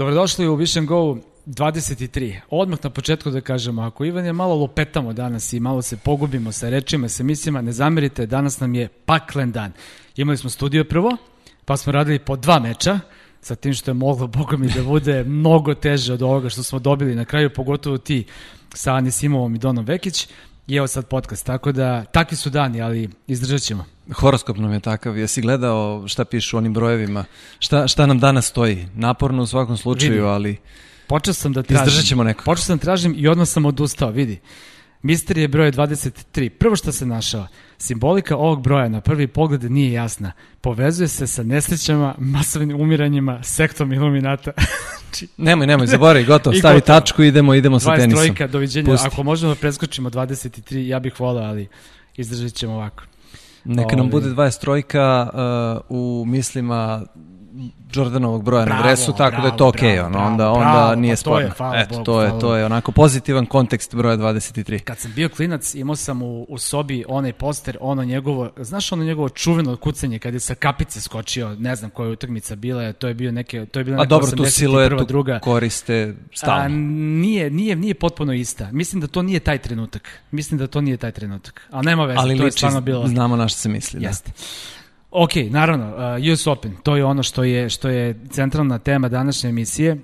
Dobrodošli u Vision Go 23. Odmah na početku da kažemo, ako Ivan je malo lopetamo danas i malo se pogubimo sa rečima, sa mislima, ne zamerite, danas nam je paklen dan. Imali smo studio prvo, pa smo radili po dva meča, sa tim što je moglo, boga mi, da bude mnogo teže od ovoga što smo dobili na kraju, pogotovo ti sa Anisimovom i Donom Vekić. I evo sad podcast, tako da takvi su dani, ali izdržat ćemo. Horoskop nam je takav. Jesi gledao šta pišu onim brojevima? Šta, šta nam danas stoji? Naporno u svakom slučaju, Vidim. ali Počeo sam da tražim. izdržat ćemo nekako. Počeo sam da tražim i odmah sam odustao, vidi. Misterije broj 23. Prvo što se našao, simbolika ovog broja na prvi pogled nije jasna. Povezuje se sa nesrećama, masovnim umiranjima, sektom iluminata. Nemoj, nemoj, zaboravi, gotovo, stavi gotovo. tačku idemo, idemo sa tenisom. 23. doviđenja. Pusti. Ako možemo da preskočimo 23, ja bih volao, ali izdržat ćemo ovako. Neka nam Ovaj. bude 23 uh, u mislima Jordanovog broja na Bravo, dresu, tako da je to bravo, okej, bravo, ono, onda, bravo, onda bravo, nije pa to je, sporno. Eto, Bogu, to je, to je onako pozitivan kontekst broja 23. Kad sam bio klinac, imao sam u, u sobi onaj poster, ono njegovo, znaš ono njegovo čuveno kucanje kad je sa kapice skočio, ne znam koja je utakmica bila, to je bio neke, to je bila A neka dobro, tu 81. siluetu druga. koriste A, stalno. nije, nije, nije potpuno ista. Mislim da to nije taj trenutak. Mislim da to nije taj trenutak. Ali nema veze, Ali to je liči, stvarno bilo. znamo na što se misli. Da. Ok, naravno, uh, US Open, to je ono što je, što je centralna tema današnje emisije. Uh,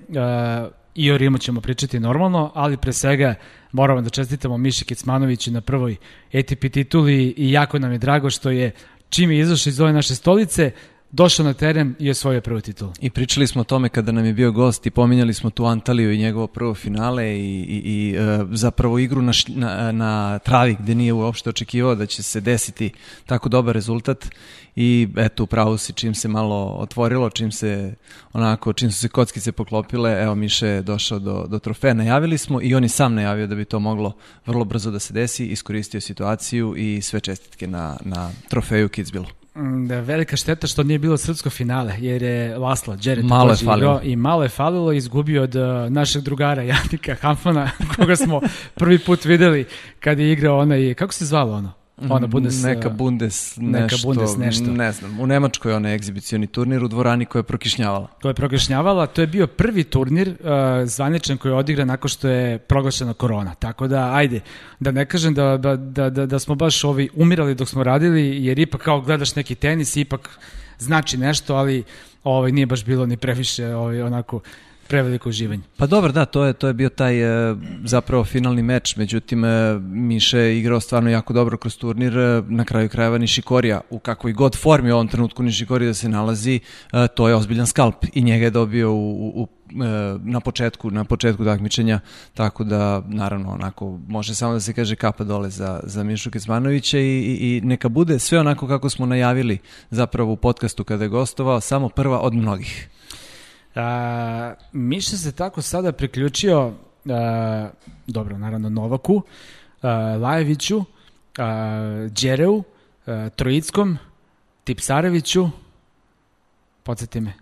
I o Rimu ćemo pričati normalno, ali pre svega moramo da čestitamo Miši Kecmanoviću na prvoj ATP tituli i jako nam je drago što je čim je izašao iz ove naše stolice, došao na teren i osvojio prvu titulu. I pričali smo o tome kada nam je bio gost i pominjali smo tu Antaliju i njegovo prvo finale i, i, i e, zapravo igru na, na, na travi gde nije uopšte očekivao da će se desiti tako dobar rezultat i eto upravo si čim se malo otvorilo, čim se onako, čim su se kockice poklopile, evo Miše je došao do, do trofeja, najavili smo i on je sam najavio da bi to moglo vrlo brzo da se desi, iskoristio situaciju i sve čestitke na, na trofeju Kitzbühelu. Mm, Da, velika šteta što nije bilo srpsko finale, jer je Laslo Đere Malo je falilo. i malo je falilo, izgubio od uh, našeg drugara Janika Hanfmana, koga smo prvi put videli kad je igrao onaj, kako se zvalo ono? Ona Bundes, neka Bundes neka nešto, Bundes nešto. ne znam, u Nemačkoj onaj egzibicioni turnir u dvorani koja je prokišnjavala. To je proglašnjavala, to je bio prvi turnir uh, zvaničan koji je odigran nakon što je proglašena korona. Tako da, ajde, da ne kažem da, da, da, da, da smo baš ovi umirali dok smo radili, jer ipak kao gledaš neki tenis, ipak znači nešto, ali ovaj, nije baš bilo ni previše ovaj, onako preveliko uživanje. Pa dobro, da, to je, to je bio taj e, zapravo finalni meč, međutim e, Miše je igrao stvarno jako dobro kroz turnir, e, na kraju krajeva Nišikorija, u kakvoj god formi u ovom trenutku Nišikorija da se nalazi, to je ozbiljan skalp i njega je dobio u, u, u na početku, na početku takmičenja, tako da naravno onako može samo da se kaže kapa dole za, za Mišu Kecmanovića i, i, i neka bude sve onako kako smo najavili zapravo u podcastu kada je gostovao, samo prva od mnogih. A, Miša se tako sada priključio, a, dobro, naravno Novaku, a, Lajeviću, a, Đereu, a, Trojickom, Tipsareviću, podsjeti me,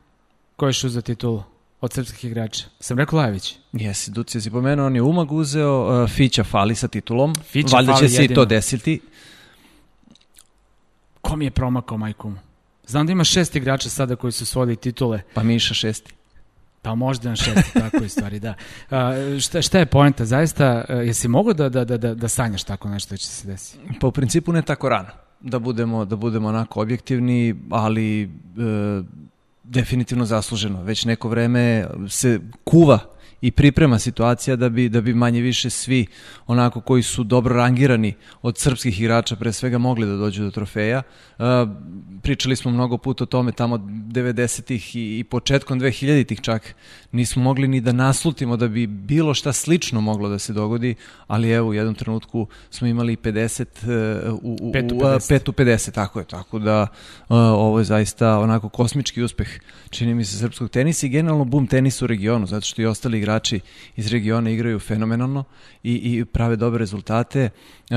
ko je šao za titulu od srpskih igrača? Sam rekao Lajević. Jesi, Ducija si pomenuo, on je umag uzeo, uh, Fića fali sa titulom, Fića valjda fali će se i to desiti. Ko mi je promakao majku mu? Znam da ima šest igrača sada koji su osvojili titule, Pa Miša šesti. Pa možda na šest, tako je stvari, da. A, šta, šta je poenta? Zaista, a, jesi mogao da, da, da, da, da sanjaš tako nešto da će se desiti? Pa u principu ne tako rano, da budemo, da budemo onako objektivni, ali e, definitivno zasluženo. Već neko vreme se kuva i priprema situacija da bi, da bi manje više svi onako koji su dobro rangirani od srpskih igrača pre svega mogli da dođu do trofeja. E, pričali smo mnogo puta o tome tamo 90-ih i, i početkom 2000-ih čak nismo mogli ni da naslutimo da bi bilo šta slično moglo da se dogodi, ali evo u jednom trenutku smo imali 50 e, u, u, Pet u u, 50. 5 u 50, tako je, tako da uh, ovo je zaista onako kosmički uspeh, čini mi se, srpskog tenisa i generalno boom tenisa u regionu, zato što i ostali igrači iz regiona igraju fenomenalno i, i prave dobre rezultate. Uh,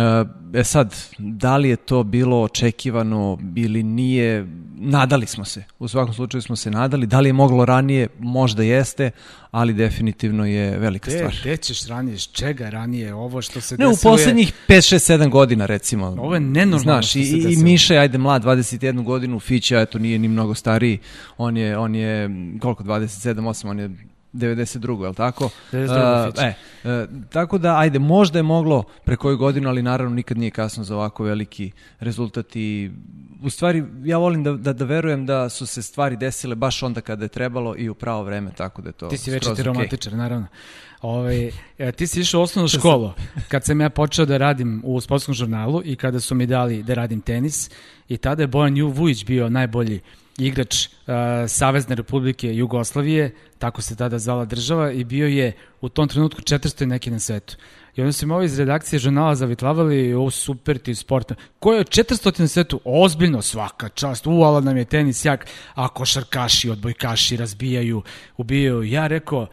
e sad, da li je to bilo očekivano ili nije, nadali smo se, u svakom slučaju smo se nadali, da li je moglo ranije, možda jeste, ali definitivno je velika stvar. gde ćeš ranije, čega ranije, ovo što se Ne, u desilo je- poslednjih 5, 6, 7 godina recimo. Ovo je nenormalno Znaš, što i, se i desilo. Miša je, ajde, mlad, 21 godinu, Fića, eto, nije ni mnogo stariji. On je, on je koliko, 27, 8, on je 92. je li tako? 92. Uh, e, e, tako da, ajde, možda je moglo pre koju godinu, ali naravno nikad nije kasno za ovako veliki rezultat i u stvari ja volim da, da, da verujem da su se stvari desile baš onda kada je trebalo i u pravo vreme, tako da je to Ti si već okej. romantičar, naravno. Ove, e, ti si išao u osnovnu školu kad sam ja počeo da radim u sportskom žurnalu i kada su mi dali da radim tenis i tada je Bojan Ju Vujić bio najbolji igrač uh, Savezne republike Jugoslavije, tako se tada zvala država i bio je u tom trenutku 400 i neki na svetu. I onda su mi ovi iz redakcije žurnala zavitlavali, o super ti sport. Ko je 400 na svetu? Ozbiljno svaka čast. U, ala nam je tenis jak. A košarkaši, odbojkaši razbijaju, ubijaju. Ja rekao,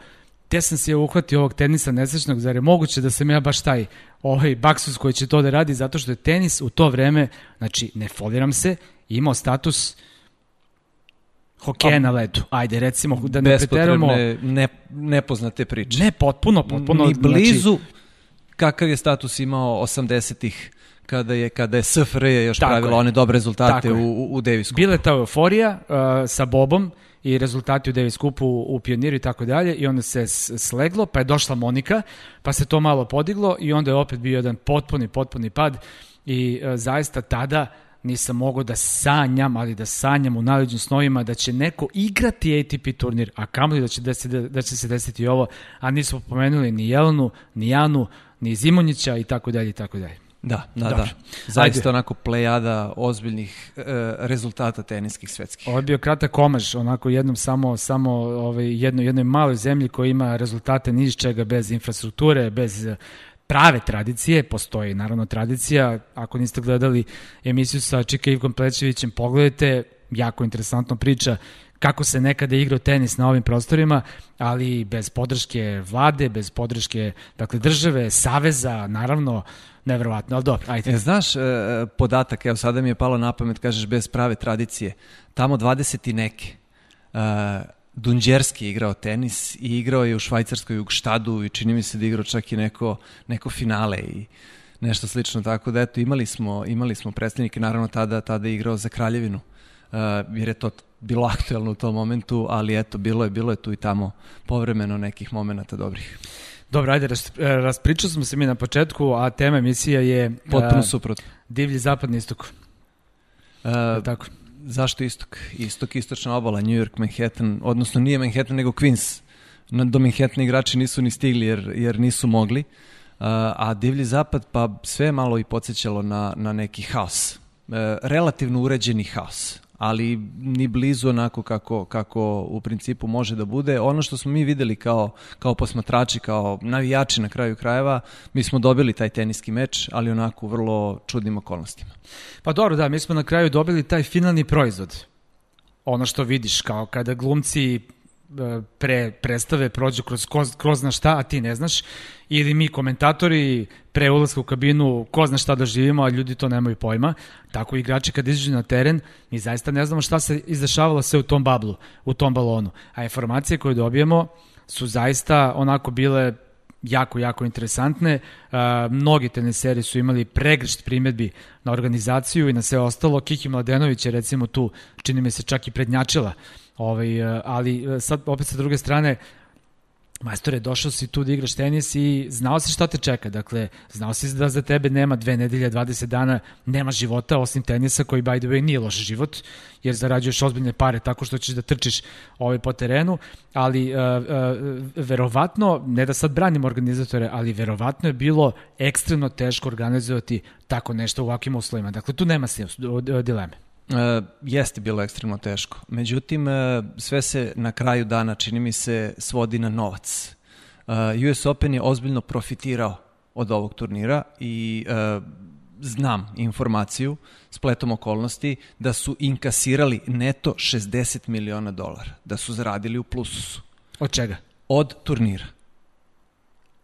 te sam se uhvatio ovog tenisa nesrećnog, zar je moguće da sam ja baš taj ovaj baksus koji će to da radi, zato što je tenis u to vreme, znači ne foliram se, imao status hokeja na ledu. Ajde, recimo da ne preteramo. Ne, nepoznate priče. Ne, potpuno, potpuno. Ni znači, blizu kakav je status imao 80-ih kada je kada je SFRJ još Tako pravila je. one dobre rezultate Tako u, u, Davis Cupu. Bila je ta euforija uh, sa Bobom i rezultati u Davis Cupu u Pioniru i tako dalje i onda se sleglo, pa je došla Monika, pa se to malo podiglo i onda je opet bio jedan potpuni, potpuni pad i uh, zaista tada nisam mogao da sanjam, ali da sanjam u najluđim snovima da će neko igrati ATP turnir, a kamoli da će, desi, da, da će se desiti ovo, a nismo pomenuli ni Jelenu, ni Janu, ni Zimonjića i tako dalje i tako dalje. Da, da, Dobro. da. Zaista Ajde. onako plejada ozbiljnih e, rezultata teniskih svetskih. Ovo je bio kratak komaž, onako jednom samo, samo ovaj, jedno, jednoj maloj zemlji koja ima rezultate ni iz čega, bez infrastrukture, bez prave tradicije, postoji naravno tradicija, ako niste gledali emisiju sa Čika Ivkom Plećevićem, pogledajte, jako interesantna priča kako se nekada igrao tenis na ovim prostorima, ali bez podrške vlade, bez podrške dakle, države, saveza, naravno, neverovatno, ali dobro, ajde. E, znaš, e, podatak, evo sada mi je palo na pamet, kažeš bez prave tradicije. Tamo 20 i neke. E, Dunđerski je igrao tenis i igrao je u Švajcarskoj u Štadu i čini mi se da igrao čak i neko, neko finale i nešto slično. Tako da eto, imali smo, imali smo predstavnike, naravno tada, tada je igrao za Kraljevinu. Uh, jer je to bilo aktuelno u tom momentu, ali eto, bilo je, bilo je tu i tamo povremeno nekih momenata dobrih. Dobro, ajde, ras, e, raspričali smo se mi na početku, a tema emisija je Potpuno e, suprotno. divlji zapadni istok. Uh, tako? Zašto istok? Istok, istočna obala, New York, Manhattan, odnosno nije Manhattan nego Queens. Do Manhattana igrači nisu ni stigli jer, jer nisu mogli. A divlji zapad pa sve malo i podsjećalo na, na neki haos. Uh, relativno uređeni haos ali ni blizu onako kako, kako u principu može da bude. Ono što smo mi videli kao, kao posmatrači, kao navijači na kraju krajeva, mi smo dobili taj teniski meč, ali onako u vrlo čudnim okolnostima. Pa dobro, da, mi smo na kraju dobili taj finalni proizvod. Ono što vidiš, kao kada glumci pre predstave prođu kroz, kroz, na šta, a ti ne znaš, ili mi komentatori pre ulaska u kabinu ko zna šta doživimo, a ljudi to nemaju pojma, tako i igrači kad izađu na teren, mi zaista ne znamo šta se izdešavalo sve u tom bablu, u tom balonu. A informacije koje dobijemo su zaista onako bile jako, jako interesantne. Uh, mnogi teniseri su imali pregršt primetbi na organizaciju i na sve ostalo. Kiki Mladenović je recimo tu, čini mi se čak i prednjačila. Ovaj, uh, ali uh, sad opet sa druge strane, Majstore, došao si tu da igraš tenis i znao si šta te čeka. Dakle, znao si da za tebe nema dve nedelje, 20 dana, nema života osim tenisa koji, by the way, nije loš život, jer zarađuješ ozbiljne pare tako što ćeš da trčiš ovaj po terenu, ali uh, uh, verovatno, ne da sad branim organizatore, ali verovatno je bilo ekstremno teško organizovati tako nešto u ovakvim uslovima. Dakle, tu nema se dileme. E, jeste bilo ekstremno teško. Međutim, e, sve se na kraju dana, čini mi se, svodi na novac. E, US Open je ozbiljno profitirao od ovog turnira i e, znam informaciju spletom okolnosti da su inkasirali neto 60 miliona dolara, da su zaradili u plusu Od čega? od turnira.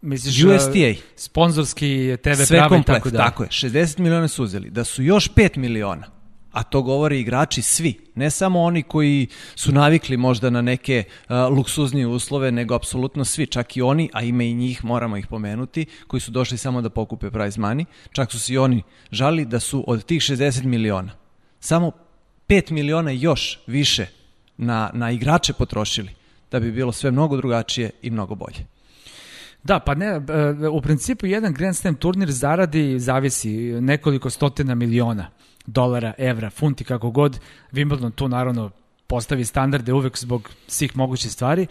Misliš, USTA. Sponzorski TV Sve prava i komplet, tako da. tako je. 60 miliona su uzeli. Da su još 5 miliona, a to govore igrači svi, ne samo oni koji su navikli možda na neke uh, luksuznije uslove, nego apsolutno svi, čak i oni, a ime i njih, moramo ih pomenuti, koji su došli samo da pokupe prize money, čak su se i oni žali da su od tih 60 miliona samo 5 miliona još više na, na igrače potrošili. da bi bilo sve mnogo drugačije i mnogo bolje. Da, pa ne, e, u principu jedan Grand Slam turnir zaradi, zavisi, nekoliko stotina miliona dolara, evra, funti, kako god. Wimbledon tu naravno postavi standarde uvek zbog svih mogućih stvari,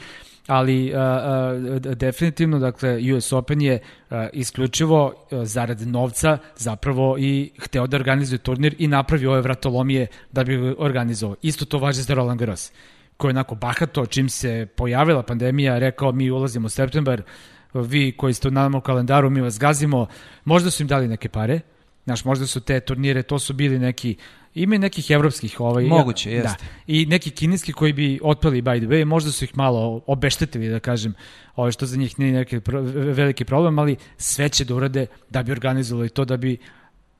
ali a, a, definitivno, dakle, US Open je a, isključivo a, zarad novca zapravo i hteo da organizuje turnir i napravi ove vratolomije da bi organizovao. Isto to važi za Roland Garros koji je onako bahato, čim se pojavila pandemija, rekao mi ulazimo u septembar, vi koji ste u nama kalendaru, mi vas gazimo, možda su im dali neke pare, znaš, možda su te turnire, to su bili neki Ima i nekih evropskih ovaj moguće jeste. Da. I neki kineski koji bi otpali by the way, možda su ih malo obeštetili da kažem, ovaj što za njih nije neki pro, veliki problem, ali sve će da urade da bi organizovali to da bi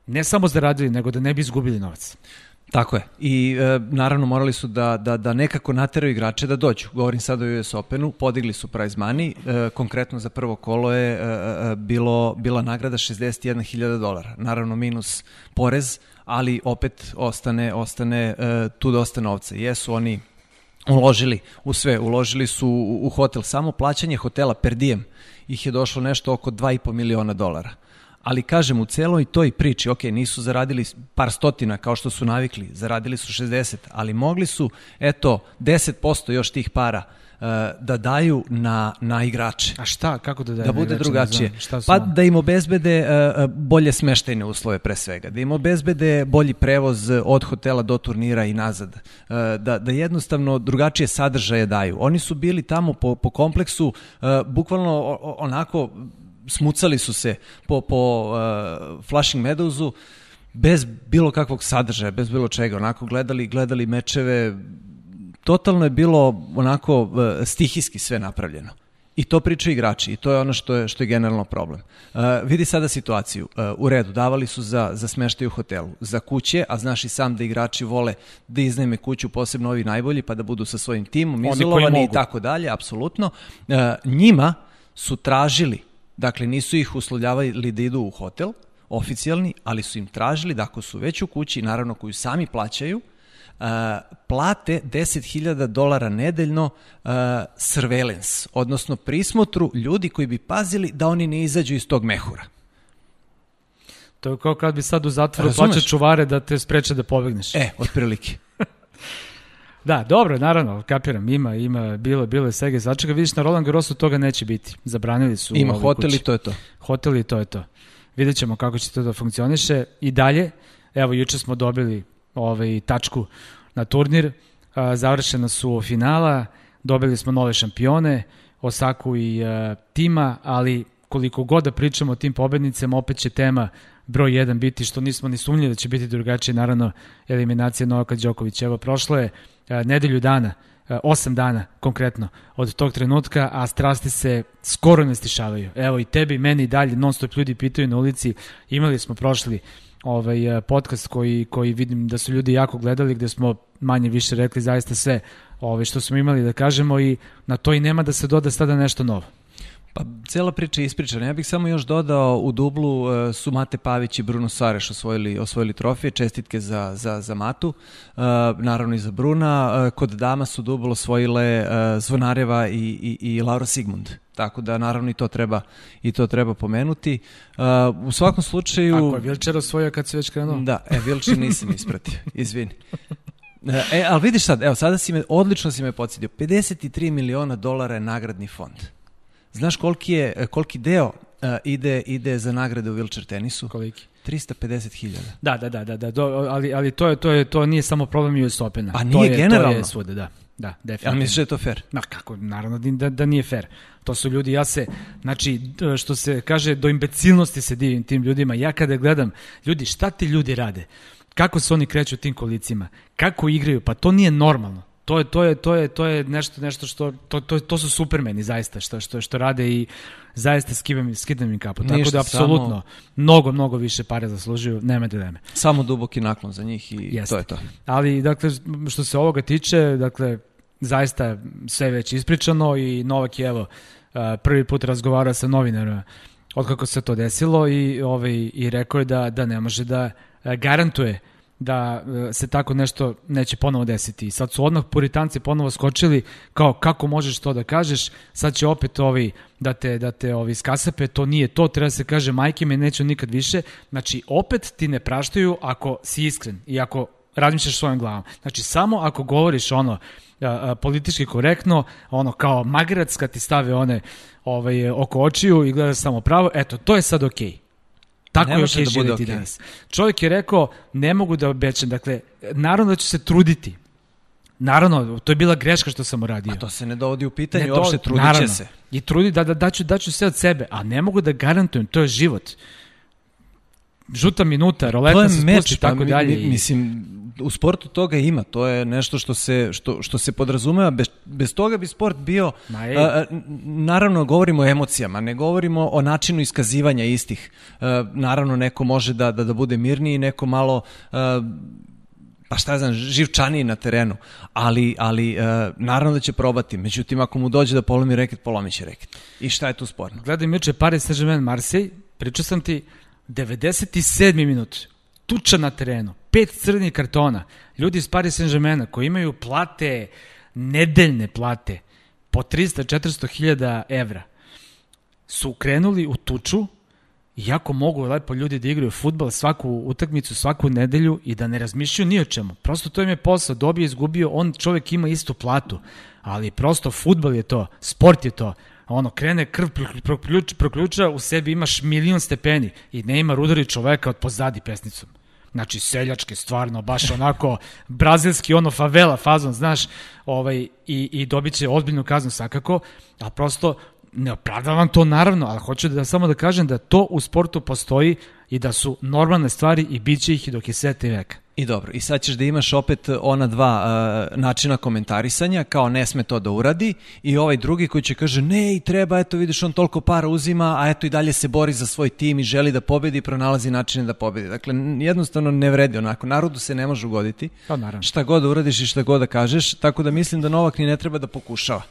ne samo zaradili, nego da ne bi izgubili novac. Tako je. I e, naravno morali su da, da, da nekako nateraju igrače da dođu. Govorim sada o US Openu, podigli su prize money, e, konkretno za prvo kolo je e, e, bilo, bila nagrada 61.000 dolara. Naravno minus porez, ali opet ostane, ostane e, tu dosta novca. Jesu oni uložili u sve, uložili su u, u hotel, samo plaćanje hotela per diem ih je došlo nešto oko 2,5 miliona dolara ali kažem u celoj toj priči, ok, nisu zaradili par stotina kao što su navikli, zaradili su 60, ali mogli su, eto, 10% još tih para uh, da daju na, na igrače. A šta, kako da daju Da bude drugačije. Pa da im obezbede uh, bolje smeštajne uslove pre svega, da im obezbede bolji prevoz od hotela do turnira i nazad, uh, da, da jednostavno drugačije sadržaje daju. Oni su bili tamo po, po kompleksu uh, bukvalno onako smucali su se po, po uh, Flushing Meadowsu bez bilo kakvog sadržaja, bez bilo čega, onako gledali, gledali mečeve, totalno je bilo onako uh, stihijski sve napravljeno. I to pričaju igrači i to je ono što je, što je generalno problem. Uh, vidi sada situaciju. Uh, u redu, davali su za, za smeštaj u hotelu, za kuće, a znaš i sam da igrači vole da iznajme kuću, posebno ovi najbolji, pa da budu sa svojim timom, izolovani i tako dalje, apsolutno. Uh, njima su tražili Dakle, nisu ih uslovljavali da idu u hotel, oficijalni, ali su im tražili da ako su već u kući, naravno koju sami plaćaju, uh, plate 10.000 dolara nedeljno uh, surveillance, odnosno prismotru ljudi koji bi pazili da oni ne izađu iz tog mehura. To je kao kad bi sad u zatvoru plaća čuvare da te spreče da pobegneš. E, otprilike. Da, dobro, naravno, kapiram, ima, ima, bilo, bilo je svega začega. Vidiš, na Roland Garrosu toga neće biti. Zabranili su Ima hotel i to je to. Hotel i to je to. Vidjet ćemo kako će to da funkcioniše. I dalje, evo, juče smo dobili ovaj, tačku na turnir, a, završena su finala, dobili smo nove šampione, Osaku i a, Tima, ali koliko god da pričamo o tim pobednicama, opet će tema broj 1 biti, što nismo ni sumnjali da će biti drugačije, naravno, eliminacija Novaka Đokovića. Evo, prošlo je E, nedelju dana, 8 e, dana konkretno od tog trenutka, a strasti se skoro ne stišavaju. Evo i tebi, meni i dalje, non stop ljudi pitaju na ulici, imali smo prošli ovaj e, podcast koji, koji vidim da su ljudi jako gledali, gde smo manje više rekli zaista sve ovaj, što smo imali da kažemo i na to i nema da se doda sada nešto novo. Pa cela priča je ispričana. Ja bih samo još dodao u dublu uh, su Mate Pavić i Bruno Sareš osvojili, osvojili trofije, čestitke za, za, za Matu, uh, naravno i za Bruna. Uh, kod dama su dublo osvojile uh, Zvonareva i, i, i Laura Sigmund. Tako da naravno i to treba i to treba pomenuti. Uh, u svakom slučaju Ako je Vilčer osvojio kad se već krenuo? Da, e Vilčer nisam ispratio. Izvini. E, ali vidiš sad, evo sada si me odlično si me podsjetio. 53 miliona dolara je nagradni fond. Znaš koliki je koliki deo uh, ide ide za nagrade u wheelchair tenisu? Koliki? 350.000. Da, da, da, da, da, do, ali ali to je to je to nije samo problem US Opena. A nije to je, generalno. To je svuda, da. Da, definitivno. Ja misliš da je to fair? Ma kako, naravno da, da, da nije fair. To su ljudi, ja se, znači, što se kaže, do imbecilnosti se divim tim ljudima. Ja kada gledam, ljudi, šta ti ljudi rade? Kako se oni kreću tim kolicima? Kako igraju? Pa to nije normalno to je to je to je to je nešto nešto što to to to su supermeni zaista što što što rade i zaista skidam skidam im kapu. Ništa, Tako da apsolutno samo... mnogo mnogo više pare zaslužuju, nema dileme. Samo duboki naklon za njih i Jeste. to je to. Ali dakle što se ovoga tiče, dakle zaista sve već ispričano i Novak je evo prvi put razgovara sa novinarima od kako se to desilo i ovaj i rekao je da da ne može da garantuje da e, se tako nešto neće ponovo desiti. I sad su odmah puritanci ponovo skočili kao kako možeš to da kažeš, sad će opet ovi da te, da te ovi skasape, to nije to, treba se kaže majke me neću nikad više. Znači opet ti ne praštaju ako si iskren i ako razmišljaš svojom glavom. Znači samo ako govoriš ono politički korektno, ono kao magarac kad ti stave one ovaj, oko očiju i gledaš samo pravo, eto, to je sad okej. Okay. Tako Ne je može okej da bude okej. danas. Čovjek je rekao, ne mogu da obećam, dakle, naravno da ću se truditi. Naravno, to je bila greška što sam uradio. A to se ne dovodi u pitanje, Ne, uopšte trudit naravno. će se. I trudi da, da daću, daću sve od sebe, a ne mogu da garantujem, to je život. Žuta minuta, roletna je se spusti, pa tako mi- dalje. mi- Mislim, u sportu toga ima, to je nešto što se, što, što se podrazumeva, bez, bez toga bi sport bio, a, naravno govorimo o emocijama, ne govorimo o načinu iskazivanja istih. A, naravno neko može da, da, da bude mirniji, neko malo a, pa šta znam, živčaniji na terenu, ali, ali e, naravno da će probati. Međutim, ako mu dođe da polomi reket, polomit će reket. I šta je tu sporno? Gledam juče Paris Saint-Germain Marseille, pričao sam ti 97. minut, tuča na terenu, pet crnih kartona, ljudi iz Paris Saint-Germaina koji imaju plate, nedeljne plate, po 300-400 hiljada evra, su krenuli u tuču, iako mogu lepo ljudi da igraju futbal svaku utakmicu, svaku nedelju i da ne razmišljaju ni o čemu. Prosto to im je posao, dobio, izgubio, on čovjek ima istu platu, ali prosto futbal je to, sport je to. Ono, krene krv, proključa, proključa, u sebi imaš milion stepeni i ne ima udari čoveka od pozadi pesnicom. Znači, seljačke, stvarno, baš onako, brazilski, ono, favela fazon, znaš, ovaj, i, i dobit će ozbiljnu kaznu svakako, a prosto ne opravdavam to naravno, ali hoću da samo da kažem da to u sportu postoji i da su normalne stvari i bit će ih i dok je sveta i veka. I dobro, i sad ćeš da imaš opet ona dva uh, načina komentarisanja, kao ne sme to da uradi, i ovaj drugi koji će kaže ne i treba, eto vidiš on toliko para uzima, a eto i dalje se bori za svoj tim i želi da pobedi i pronalazi načine da pobedi. Dakle, jednostavno ne vredi onako, narodu se ne može ugoditi, Pa naravno. šta god da uradiš i šta god da kažeš, tako da mislim da Novak ni ne treba da pokušava.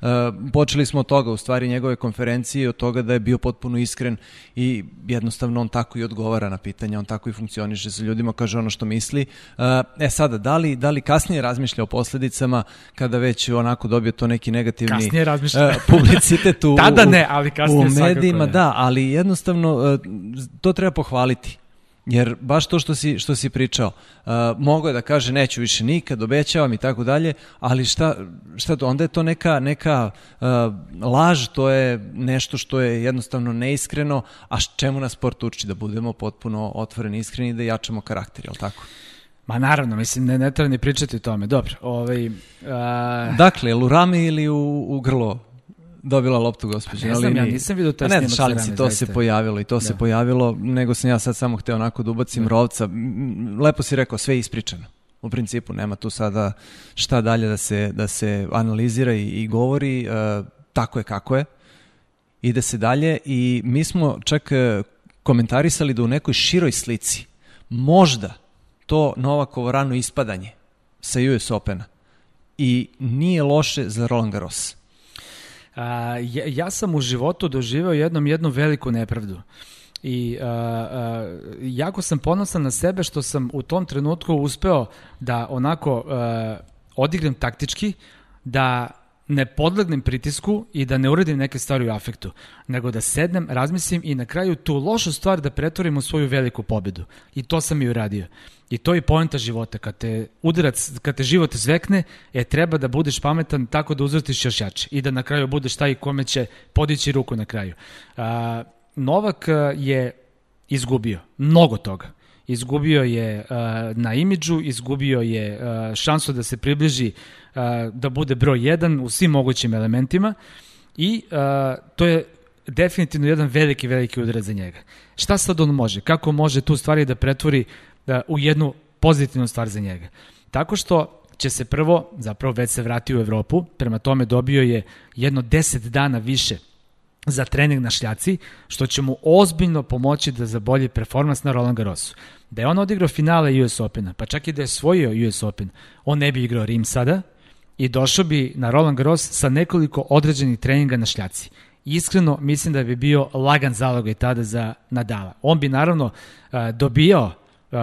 Uh, počeli smo od toga, u stvari njegove konferencije, od toga da je bio potpuno iskren i jednostavno on tako i odgovara na pitanja, on tako i funkcioniše sa ljudima, kaže ono što misli. Uh, e sada, da li, da li kasnije razmišlja o posledicama kada već onako dobio to neki negativni Kasnije razmišlja. uh, publicitet u, Tada ne, ali kasnije u medijima, da, ali jednostavno to treba pohvaliti. Jer baš to što si, što si pričao, uh, mogo je da kaže neću više nikad, obećavam i tako dalje, ali šta, šta to, onda je to neka, neka uh, laž, to je nešto što je jednostavno neiskreno, a čemu nas sport uči da budemo potpuno otvoreni, iskreni i da jačamo karakter, jel tako? Ma naravno, mislim, ne, ne treba ni pričati o tome. Dobro, ovaj, a, Dakle, u rame ili u, u grlo dobila loptu gospođa? ne na znam, ja nisam vidio taj ne, snimak sa šalim se, to zaista. se pojavilo i to se Da. pojavilo, nego sam ja sad samo hteo onako da ubacim rovca. M, Lepo si rekao, sve je ispričano. U principu nema tu sada šta dalje da se, da se analizira i, i govori, e, tako je kako je. Ide se dalje i mi smo čak e, komentarisali da u nekoj široj slici možda to Novakovo rano ispadanje sa US Opena i nije loše za Roland Garros. A, ja, ja sam u životu doživeo jednom jednu veliku nepravdu. I a, a, jako sam ponosan na sebe što sam u tom trenutku uspeo da onako a, odigram taktički, da ne podlegnem pritisku i da ne uradim neke stvari u afektu, nego da sednem, razmislim i na kraju tu lošu stvar da pretvorim u svoju veliku pobedu. I to sam i uradio. I to je poenta života. Kad te udarac, kad te život zvekne, e, treba da budeš pametan tako da uzvrtiš još jače i da na kraju budeš taj kome će podići ruku na kraju. A, Novak a, je izgubio mnogo toga. Izgubio je uh, na imidžu, izgubio je uh, šansu da se približi uh, da bude broj 1 u svim mogućim elementima i uh, to je definitivno jedan veliki, veliki udarac za njega. Šta sad on može? Kako može tu stvari da pretvori uh, u jednu pozitivnu stvar za njega? Tako što će se prvo, zapravo već se vratio u Evropu, prema tome dobio je jedno 10 dana više za trening na šljaci, što će mu ozbiljno pomoći da zabolji performans na Roland Garrosu. Da je on odigrao finale US Opena, pa čak i da je svojio US Open, on ne bi igrao Rim sada i došao bi na Roland Garros sa nekoliko određenih treninga na šljaci. Iskreno, mislim da bi bio lagan zalogaj tada za Nadala. On bi naravno a, dobijao uh,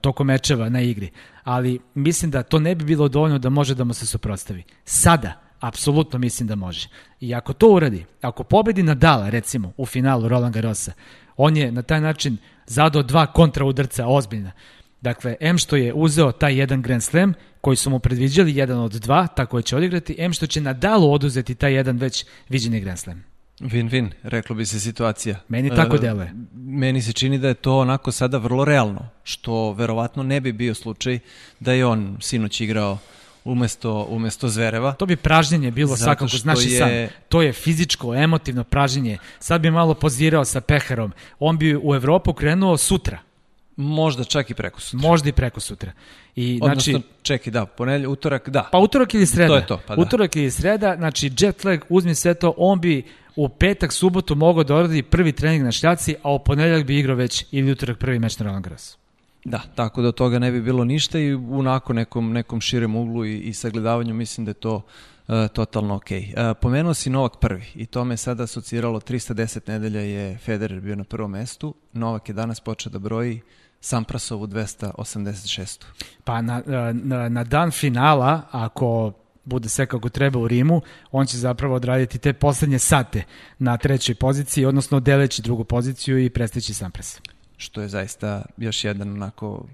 tokom mečeva na igri, ali mislim da to ne bi bilo dovoljno da može da mu se suprostavi. Sada, apsolutno mislim da može. I ako to uradi, ako pobedi Nadala, recimo, u finalu Roland Garrosa, on je na taj način zadao dva kontra udarca ozbiljna. Dakle, M što je uzeo taj jedan Grand Slam, koji su mu predviđali jedan od dva, tako je će odigrati, M što će Nadalu oduzeti taj jedan već viđeni Grand Slam. Win-win, reklo bi se situacija. Meni tako deluje. E, meni se čini da je to onako sada vrlo realno, što verovatno ne bi bio slučaj da je on sinoć igrao umesto, umesto Zvereva. To bi pražnjenje bilo svakako, znaš je... sam, to je fizičko, emotivno pražnjenje. Sad bi malo pozirao sa Peharom, on bi u Evropu krenuo sutra. Možda čak i preko sutra. Možda i preko sutra. I, Odnosno, znači, čekaj, da, ponelj, utorak, da. Pa utorak ili sreda. To je to, pa da. Utorak ili sreda, znači jet lag, uzmi sve to, on bi u petak, subotu mogao da oradi prvi trening na šljaci, a u ponedeljak bi igrao već ili utorak prvi meč na Roland Garros. Da, tako da toga ne bi bilo ništa i unako nekom, nekom širem uglu i, i sagledavanju mislim da je to uh, totalno ok. Uh, pomenuo si Novak prvi i to me sada asociralo 310 nedelja je Federer bio na prvom mestu, Novak je danas počeo da broji Samprasovu 286. Pa na, na, na dan finala, ako bude sve kako treba u Rimu, on će zapravo odraditi te poslednje sate na trećoj poziciji, odnosno deleći drugu poziciju i prestići Sampras. Što je zaista još jedan onako